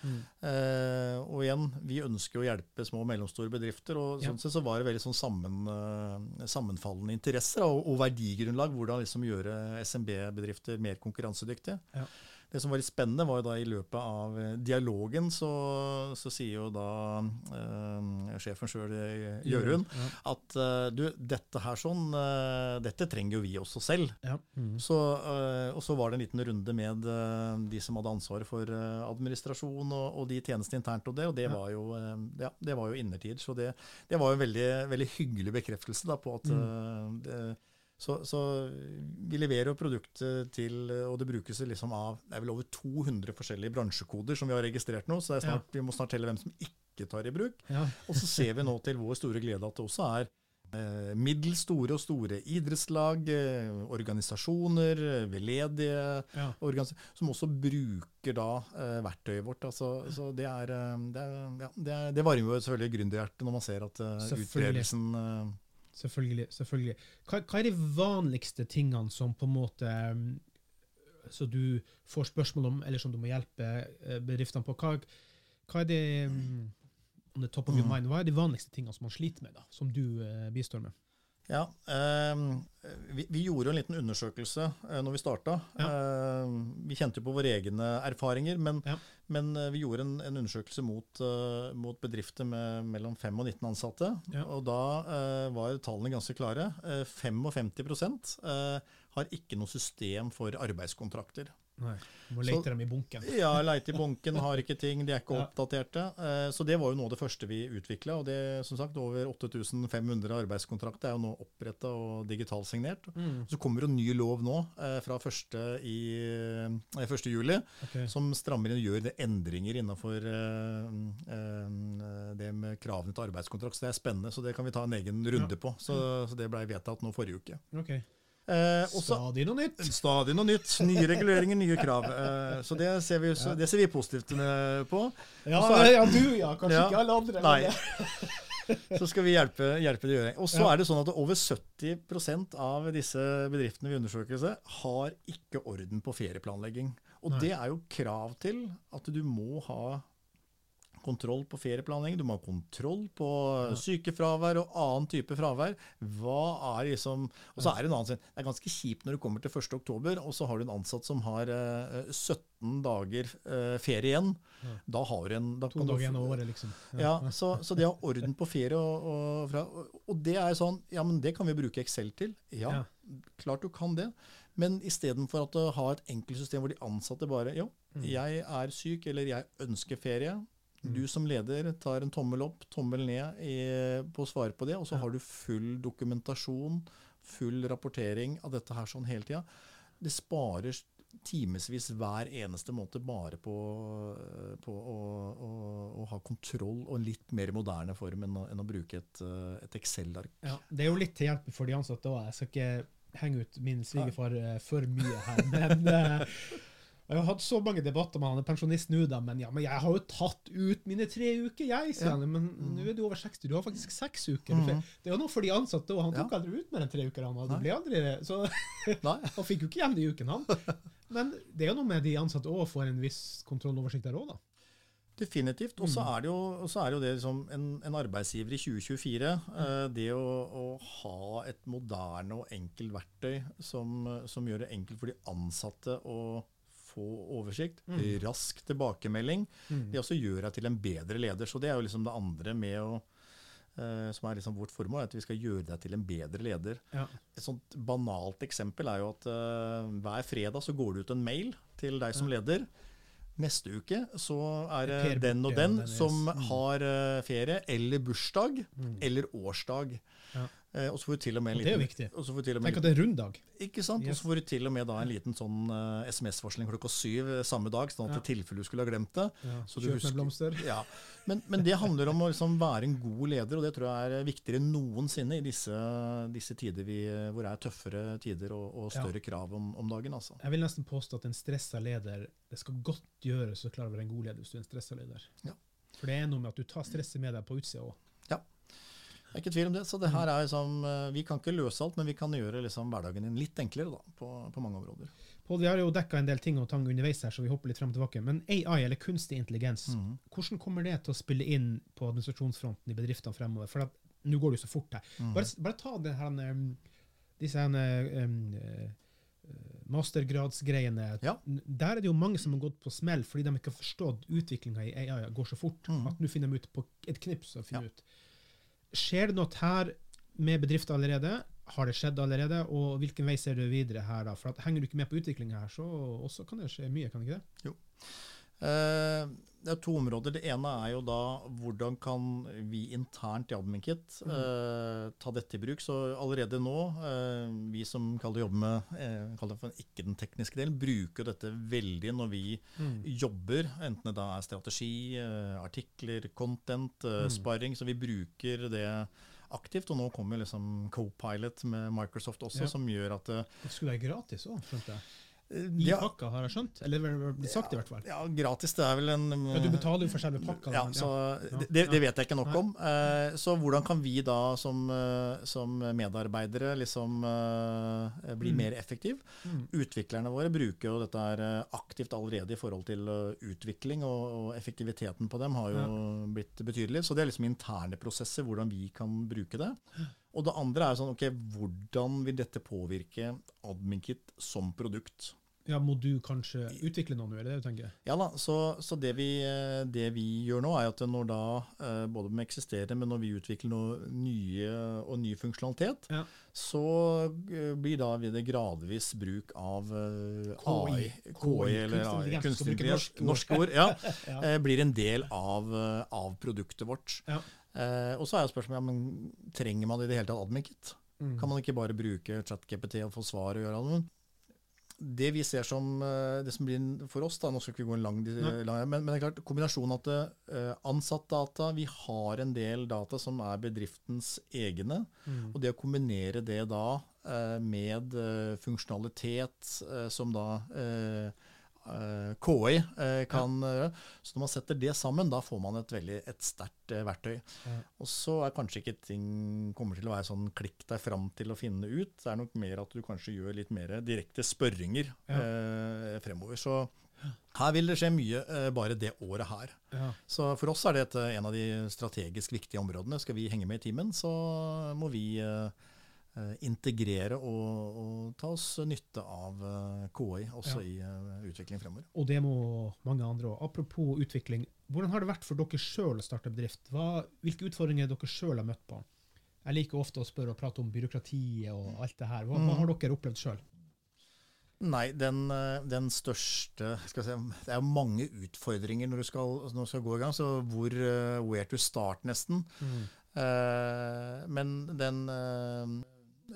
Eh, og igjen, vi ønsker å hjelpe små og mellomstore bedrifter, og Ja. sånn sett så var det veldig sånn sammen, eh, sammenfallende interesser og, og verdigrunnlag. Hvordan liksom gjøre SMB-bedrifter mer konkurransedyktige. Ja. Det som var litt spennende, var jo da i løpet av eh, dialogen, så, så sier jo da eh, sjefen sjøl, Jørund, Ja. at eh, du, dette her sånn, eh, dette trenger jo vi også selv. Ja. Mm. Så, og så var det en liten runde med de som hadde ansvaret for administrasjon og, og de tjenestene internt, og det, og det, Ja. var, jo, ja, det var jo innertid. Så det, det var jo en veldig, veldig hyggelig bekreftelse da, på at Mm. det, så, så vi leverer jo produktet til, og det brukes liksom av det er vel over 200 forskjellige bransjekoder som vi har registrert nå, så det snart, vi må snart telle hvem som ikke tar i bruk. Ja. Og så ser vi nå til vår store glede at det også er eh, middels store og store idrettslag, eh, organisasjoner, veledige veldedige Ja. organis- som også bruker da eh, verktøyet vårt. Altså, så det, er, eh, det, er, ja, det, er, det varmer jo selvfølgelig gründerhjertet når man ser at eh, utbredelsen eh, Selvfølgelig. selvfølgelig. Hva, hva er de vanligste tingene som på en måte um, Så du får spørsmål om, eller som du må hjelpe eh, bedriftene på? Hva, hva er det on the top of your Mm. mind, hva er de vanligste tingene som man sliter med, da, som du eh, bistår med? Ja, eh, vi, vi gjorde en liten undersøkelse eh, når vi starta. Eh, vi kjente jo på våre egne erfaringer, men, Ja. men eh, vi gjorde en, en undersøkelse mot, eh, mot bedrifter med mellom 5 og 19 ansatte. Ja. Og da eh, var tallene ganske klare. Eh, 55 eh, har ikke noe system for arbeidskontrakter. Nei. Du må Så- lete dem i bunken. Ja, leite i bunken, har ikke ting, de er ikke Ja. oppdaterte. Eh, Så det var jo noe av det første vi utvikla. Og det, som sagt, over 8500 arbeidskontrakter er jo nå oppretta og digitalsignert. Mm. Så kommer en ny lov nå eh, fra 1. I, eh, 1. juli okay. som strammer inn og gjør det endringer innenfor det med kravene til arbeidskontrakt. Så det er spennende, så det kan vi ta en egen runde på. Så, så det blei vedtatt nå forrige uke. ok. Eh, også, Stadig noe nytt. Stadig noe nytt. Nye reguleringer, nye krav. Eh, Så det ser vi, så det ser vi positivt eh, på. Ja, er- ja, du, ja. Kanskje Ja. ikke alle andre. Nei. Så skal vi hjelpe, hjelpe det å gjøre. Og så er det sånn at over 70% av disse bedriftene vi undersøker, har ikke orden på ferieplanlegging. Og Nei. det er jo krav til at du må ha kontroll på ferieplanlegging. Du må ha kontroll på Ja. sykefravær og annen type fravær. Hva er liksom Og så er det en annen ting. Det er ganske kjipt når du kommer til 1. oktober, og så har du en ansatt som har eh, 17 dager eh, ferie igjen. Ja. Da har du en da To dager igjen av året, liksom. ja, så, så det å ha orden på ferie og, og, fra, og det er sånn Ja, men det kan vi bruke Excel til. Ja, Ja. klart du kan det. Men istedenfor at å ha et enkelt system hvor de ansatte bare Jo, Mm. jeg er syk, eller jeg ønsker ferie. Du som leder tar en tommel opp, tommel ned i, på å svare på det, og så har du full dokumentasjon, full rapportering av dette her sånn hele tida. Det sparer timevis hver eneste måned bare på, på å, å, å ha kontroll og en litt mer moderne form enn å, enn å bruke et, eh, et Excel-ark. Ja, det er jo litt til hjelp for de ansatte òg. Jeg skal ikke henge ut min svigerfar eh, for mye her, men eh, jeg har hatt så mange debatter med han er pensjonist nå, da, men ja, men jeg har jo tatt ut mine tre uker, jeg, sier Ja. han. Men nå er du over 60, du har faktisk seks uker. Mm. Det er jo noe for de ansatte, og han tok Ja. aldri ut mer enn tre uker. Han, Nei. ble aldri, så han fikk jo ikke hjem de ukene, han. Men det er jo noe med de ansatte òg, får en viss kontrolloversikt der òg, da. Definitivt. Og så Mm. er det jo, er det jo det liksom en, en arbeidsgiver i 2024. eh, det å, å ha et moderne og enkelt verktøy som, som gjør det enkelt for de ansatte å få oversikt, Mm. rask tilbakemelding, det også gjør deg til en bedre leder. Så det er jo liksom det andre med å eh, som er liksom vårt formål, er at vi skal gjøre deg til en bedre leder. Ja. Et sånt banalt eksempel er jo at uh, hver fredag så går det ut en mail til deg som leder. Neste uke så er det den og den som mm. har eh, ferie, eller bursdag, Mm. eller årsdag. Ja. Eh, og så får du til og med en liten, det er jo viktig. og så får du til og med Tenk at det er runddag. ikke sant? Og så får du til og med da en liten sånn uh, SMS-varsling klokka syv eh, samme dag, sånn at Ja. i tilfelle du skulle ha glemt det. Ja. Kjøp husker- med blomster. Ja, men, men det handler om å liksom være en god leder, og det tror jeg er viktigere enn noensinne i disse, disse tider vi, hvor det er tøffere tider og, og Ja. større krav om, om dagen. altså. Jeg vil nesten påstå at en stressa leder Det skal godt gjøres å klare å være en god leder hvis du er en stressa leder. Ja. For det er noe med at du tar stresset med deg på utsida òg. Det er ikke tvil om det, så det her er liksom, Vi kan ikke løse alt, men vi kan gjøre liksom hverdagen din litt enklere da, på, på mange områder. Pål, vi har jo dekka en del ting og tang underveis her, så vi hopper litt frem og tilbake. Men AI, eller kunstig intelligens, Mhm. hvordan kommer det til å spille inn på administrasjonsfronten i bedriftene fremover? For nå går det jo så fort her. Mhm. Bare, bare ta det her, um, disse her, um, eh, mastergradsgreiene. Ja. Der er det jo mange som har gått på smell fordi de ikke har forstått utviklinga i AI går så fort Mhm. at nå finner de ut på et knips. og finner Ja. ut. Skjer det noe her med bedrifter allerede? Har det skjedd allerede? Og hvilken vei ser du videre her? da? For at Henger du ikke med på utviklinga her, så også kan det skje mye, kan det ikke det? Eh, Det er to områder. Det ene er jo da hvordan kan vi internt i Adminkit eh, ta dette i bruk. Så allerede nå, eh, vi som kaller jobber med eh, kaller det for ikke den tekniske delen, bruker dette veldig når vi jobber, enten det da er strategi, eh, artikler, content, eh, Mm. sparring. Så vi bruker det aktivt. Og nå kommer liksom Copilot med Microsoft også, Ja. som gjør at eh, Det skulle være gratis òg, skjønte jeg. I ja, pakka, har jeg skjønt? Eller det blir sagt, i hvert fall. ja, gratis, det er vel en Ja, du betaler jo for selve pakka. Ja, så Ja. det, det vet jeg ikke nok Nei. om. Eh, Så hvordan kan vi da som, eh, som medarbeidere liksom eh, bli Mm. mer effektiv? Mm. Utviklerne våre bruker jo dette her eh, aktivt allerede i forhold til eh, utvikling, og, og effektiviteten på dem har jo blitt betydelig. Så det er liksom interne prosesser, hvordan vi kan bruke det. Og det andre er sånn, ok, hvordan vil dette påvirke AdminKit som produkt? Ja, Må du kanskje utvikle noe nå, er det det du tenker? Ja da, så, så det, vi, eh, det vi gjør nå, er at når da, eh, både med eksisterende, men når vi utvikler noe nye og ny funksjonalitet, Ja. så eh, blir da det gradvis bruk av AI, KI, KI eller kunstig AI, intelligens, kunstig intelligens, norske ord. ja, Ja. blir en del av, av produktet vårt. Ja. Eh, og så er jo spørsmålet, men trenger man i det hele tatt AdminKit? Mm. Kan man ikke bare bruke ChatGPT og få svar og gjøre noe? Det vi ser som eh, det som blir for oss, da, nå skal ikke vi gå en lang, lang men, men det er klart, kombinasjonen at uh, ansattdata, vi har en del data som er bedriftens egne, Mm. og det å kombinere det da eh, med eh, funksjonalitet eh, som da eh, eh, KI eh, kan gjøre. Så når man setter det sammen, da får man et veldig et sterkt eh, verktøy. Og så er kanskje ikke ting kommer til å være sånn klikk deg fram til å finne ut. Det er nok mer at du kanskje gjør litt mer direkte spørringer eh, fremover. Så her vil det skje mye eh, bare det året her. Ja. Så for oss er det et, en av de strategisk viktige områdene. Skal vi henge med i timen, så må vi eh, eh, integrere og, og ta oss nytte av eh, KI også Ja. i eh, utvikling fremover. Og det må mange andre òg. Apropos utvikling, hvordan har det vært for dere sjøl å starte bedrift? Hva, hvilke utfordringer dere sjøl har møtt på? Jeg liker ofte å spørre og prate om byråkratiet og alt det her. Hva, hva Mm. har dere opplevd sjøl? Nei, den, eh, den største si, Det er jo mange utfordringer når du skal, når du skal gå i gang, så hvor eh, where to start, nesten. Eh, men den eh,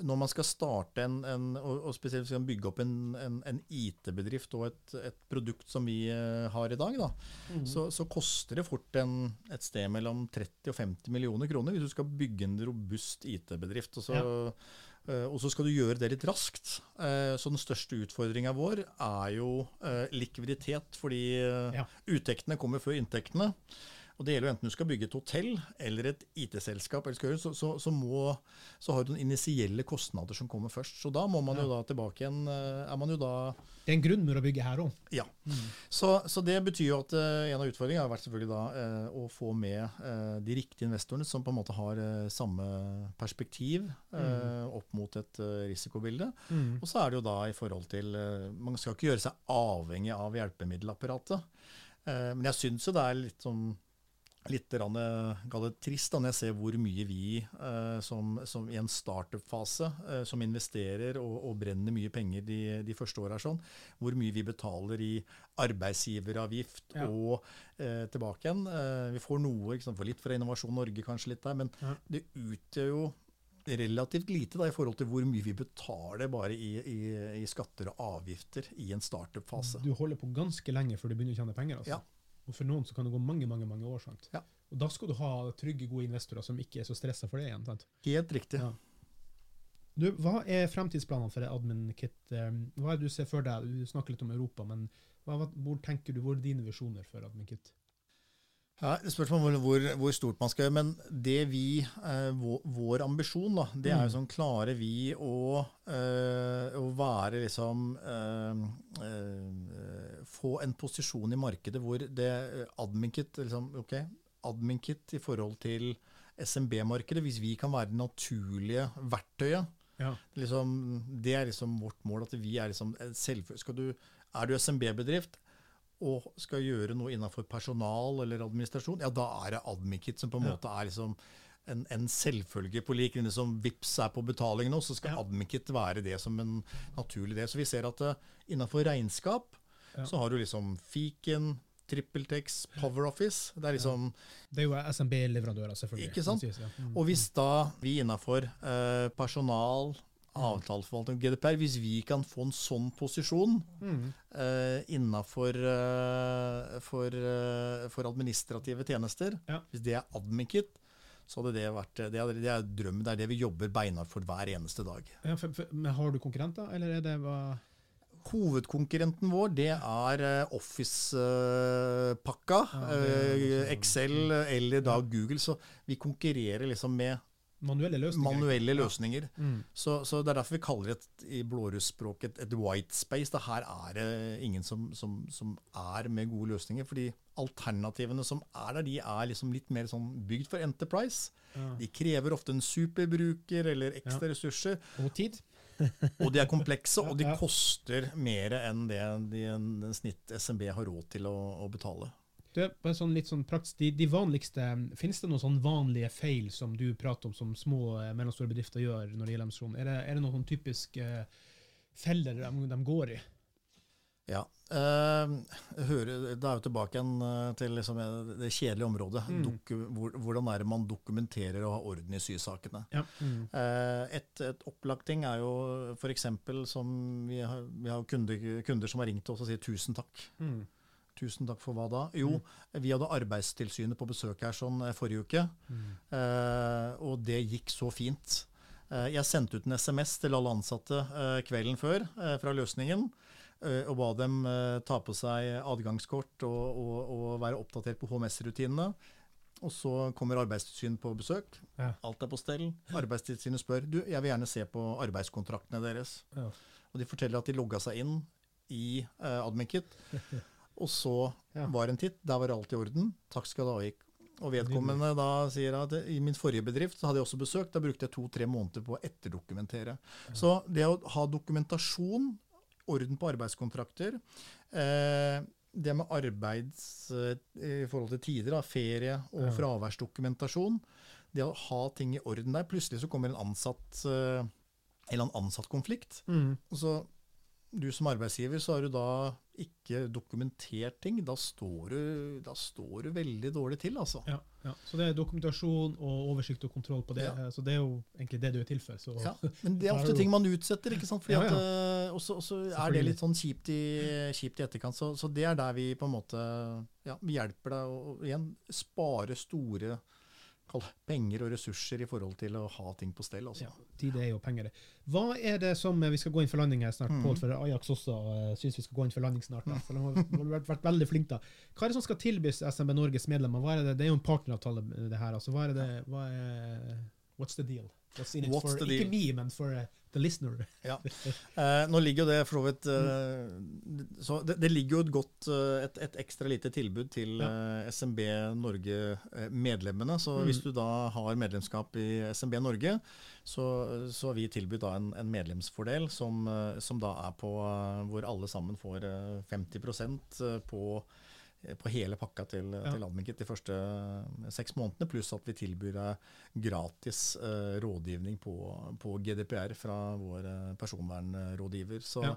Når man skal starte en, en og, spesielt skal man bygge opp en, en, en IT-bedrift og et, et produkt som vi eh, har i dag, da, så, så koster det fort en, et sted mellom 30 og 50 millioner kroner hvis du skal bygge en robust IT-bedrift. Og så Eh, og så skal du gjøre det litt raskt. Eh, Så den største utfordringa vår er jo likviditet, fordi Ja. uttektene kommer før inntektene. Og det gjelder jo enten du skal bygge et hotell eller et IT-selskap, så, så, så, må, så har du noen initielle kostnader som kommer først. Så da må man jo da tilbake igjen. eh, Er man jo da Det er en grunnmur å bygge her òg. Ja. Så, så det betyr jo at eh, en av utfordringene har vært selvfølgelig da eh, å få med de riktige investorene som på en måte har samme perspektiv mm. opp mot et risikobilde. Mm. Og så er det jo da i forhold til Man skal ikke gjøre seg avhengig av hjelpemiddelapparatet. Men jeg syns jo det er litt sånn litt eh, trist da, når jeg ser hvor mye vi eh, som, som i en startup-fase, eh, som investerer og, og brenner mye penger de, de første åra, sånn, hvor mye vi betaler i arbeidsgiveravgift Ja. og eh, tilbake igjen. Eh, vi får noe, sant, for litt fra Innovasjon Norge, kanskje litt der, men Ja. det utgjør jo relativt lite da, i forhold til hvor mye vi betaler bare i, i, i skatter og avgifter i en startup-fase. Du holder på ganske lenge før du begynner å tjene penger. Altså. Ja. Og for noen så kan det gå mange mange, mange år. Sant? Ja. Og Da skal du ha trygge, gode investorer som ikke er så stressa for det igjen. Sant? Helt riktig. Ja. Du, hva er fremtidsplanene for AdminKit? Eh, Hva er det du ser for deg? Du snakker litt om Europa, men hva, hva, hvor tenker du, hvor er dine visjoner for AdminKit? Ja, det er på hvor, hvor, stort man skal gjøre, men det vi, eh, vår, vår ambisjon, da, det er jo Mm. sånn Klarer vi å, eh, å være liksom eh, eh, Få en posisjon i markedet hvor det eh, AdminKit liksom, okay, AdminKit i forhold til SMB-markedet, hvis vi kan være det naturlige verktøyet Ja. liksom, Det er liksom vårt mål. at vi Er liksom selv, du, er du SMB-bedrift og skal gjøre noe innenfor personal eller administrasjon, ja, da er det Admikit som på en Ja. måte er liksom en, en selvfølge på lik linje som VIPS er på betaling nå, så skal Ja. Admikit være det som en naturlig del. Så vi ser at uh, innenfor regnskap Ja. så har du liksom Fiken, TrippelTex, PowerOffice. Det er liksom Det er jo SMB-leverandører, selvfølgelig. Ikke sant? sies. Mm. Og hvis da vi innenfor eh, personal, avtaleforvaltning, GDPR, hvis vi kan få en sånn posisjon Mm. Uh, innenfor uh, for, uh, for administrative tjenester, Ja. hvis det er Admikit, så hadde det vært det er, det er drømmen. Det er det vi jobber beinhardt for hver eneste dag. Ja, for, for, men har du konkurrenter, eller er det hva Hovedkonkurrenten vår det er eh, Office-pakka. Eh, Excel eller da Google. Så vi konkurrerer liksom med manuelle løsninger? manuelle løsninger. Mm. Så, så Det er derfor vi kaller det et, i blårussspråket et, et white space. Det her er det ingen som, som, som er med gode løsninger. fordi alternativene som er der, de er liksom litt mer sånn bygd for Enterprise. Ja. De krever ofte en superbruker eller ekstra ressurser. Og tid? Og de er komplekse, og de koster mer enn det de, en snitt SMB har råd til å, å betale. Du, bare sånn litt sånn praktisk, de, de vanligste, Finnes det noen sånn vanlige feil som du prater om som små eh, mellomstore bedrifter gjør når det gjelder emisjon? Er det, er det noen sånn typiske eh, feller de, de går i? Ja. Eh, hører, da er vi tilbake igjen eh, til liksom det kjedelige området. Mm. Doku, hvor, hvordan er det man dokumenterer og har orden i sysakene? Ja. Mm. Eh, et, et opplagt ting er jo f.eks. som vi har, vi har kunder, kunder som har ringt oss og sier tusen takk. Mm. Tusen takk for hva da? Jo, vi hadde Arbeidstilsynet på besøk her sånn eh, forrige uke, Mm. eh, og det gikk så fint. Eh, jeg sendte ut en SMS til alle ansatte eh, kvelden før eh, fra løsningen, eh, og ba dem ta på seg adgangskort og, og, og være oppdatert på HMS-rutinene. Og så kommer Arbeidstilsynet på besøk. Ja. Alt er på stell. Arbeidstilsynet spør du, jeg vil gjerne se på arbeidskontraktene deres. Ja. Og de forteller at de logga seg inn i eh, Adminkit. Og så Ja. var en titt, der var alt i orden. Takk skal du ha, gikk. Og vedkommende da sier at i min forrige bedrift så hadde jeg også besøkt, da brukte jeg to-tre måneder på å etterdokumentere. Så det å ha dokumentasjon, orden på arbeidskontrakter, eh, det med arbeids eh, i forhold til tider, da, ferie og Ja. fraværsdokumentasjon, det å ha ting i orden der. Plutselig så kommer en ansatt eh, en eller konflikt. Mm. Og så du som arbeidsgiver, så har du da ikke dokumentert ting. Da står du, da står du veldig dårlig til, altså. Ja, ja. Så det er dokumentasjon og oversikt og kontroll på det. Ja. Så det er jo egentlig det du er til for. Så. Ja, men det er ofte ting man utsetter, ikke sant? Fordi Ja, ja. at, eh, og så er det litt sånn kjipt i, kjipt i etterkant. Så, så det er der vi på en måte ja, vi hjelper deg å igjen spare store penger og ressurser i forhold til å ha ting på stell. Altså. Ja, tid er jo penger. Hva er det som Vi skal gå inn for landing her snart, Mm. Pål, for Ajax også uh, syns vi skal gå inn for landing snart. Da, for de har, de har vært, veldig flinke da. Hva er det som skal tilbys SMB Norges medlemmer? Hva er det, det er jo en partneravtale, det her. altså. Hva er det, hva er, What's the deal? What's in it What's for, Ikke me, men for uh, the listener. Eh, nå ligger jo det for så vidt eh, så det, det ligger jo et godt eh, et, et ekstra lite tilbud til eh, SMB Norge-medlemmene. Så Mm. hvis du da har medlemskap i SMB Norge, så, så har vi tilbudt da en, en medlemsfordel som, eh, som da er på eh, hvor alle sammen får eh, 50% på eh, på hele pakka til, Ja. til Adminkit de første eh, seks månedene, pluss at vi tilbyr gratis eh, rådgivning på, på GDPR fra vår eh, personvernrådgiver. Så, Ja.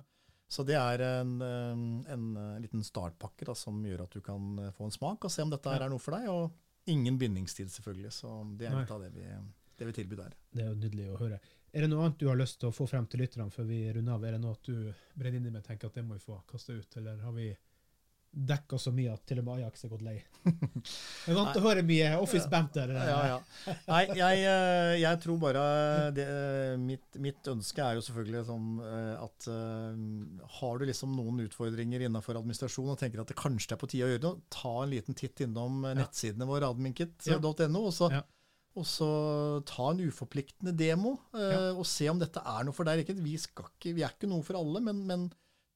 så det er en, eh, en eh, liten startpakke da, som gjør at du kan eh, få en smak og se om dette Ja. er noe for deg. Og ingen bindingstid, selvfølgelig. Så det er litt av det vi, det vi tilbyr der. Det er jo nydelig å høre. Er det noe annet du har lyst til å få frem til lytterne før vi runder av? Er det noe at du brenner i med og tenker at det må vi få kasta ut, eller har vi dekka så mye at til og med Ajax er gått lei? Jeg er vant til å høre mye Office Banter. eh, Ja, ja. Nei, jeg, eh, jeg tror bare det, eh, mitt, mitt ønske er jo selvfølgelig sånn at har du liksom noen utfordringer innenfor administrasjon og tenker at det kanskje er på tide å gjøre noe, ta en liten titt innom nettsidene våre, adminket.no. og så og så ta en uforpliktende demo og se om dette er noe for deg. Ikke, vi, skal ikke, vi er ikke noe for alle, men, men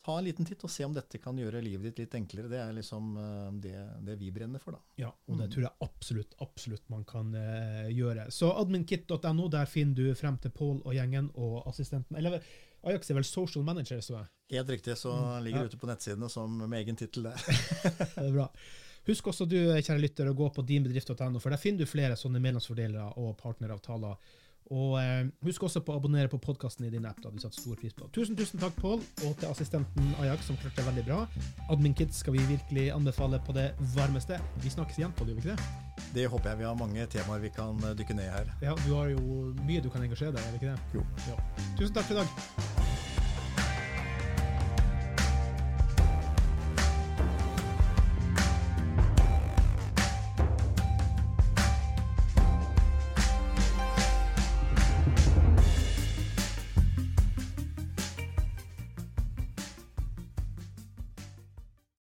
ta en liten titt og se om dette kan gjøre livet ditt litt enklere. Det er liksom eh, det, det vi brenner for, da. Ja, og det Mm. tror jeg absolutt absolutt man kan eh, gjøre. Så adminkit.no, der finner du frem til Pål og gjengen og assistenten. Eller Ajax er vel social manager, så jeg. Helt riktig, så Mm, ligger ja. ute på nettsidene som med egen tittel der. Det er bra. Husk også du, kjære lytter, å gå på dinbedrift.no, for der finner du flere sånne medlemsfordelere og partneravtaler. Og eh, husk også på å abonnere på podkasten i din app. da vi satt stor pris på. Tusen tusen takk, Pål, og til assistenten Ajax, som klarte det veldig bra. Adminkids skal vi virkelig anbefale på det varmeste. Vi snakkes igjen, Pål, gjør vi ikke det? Det håper jeg vi har mange temaer vi kan eh, dykke ned i her. Ja, du har jo mye du kan engasjere deg i, er det ikke det? Jo. Ja. Tusen takk for i dag.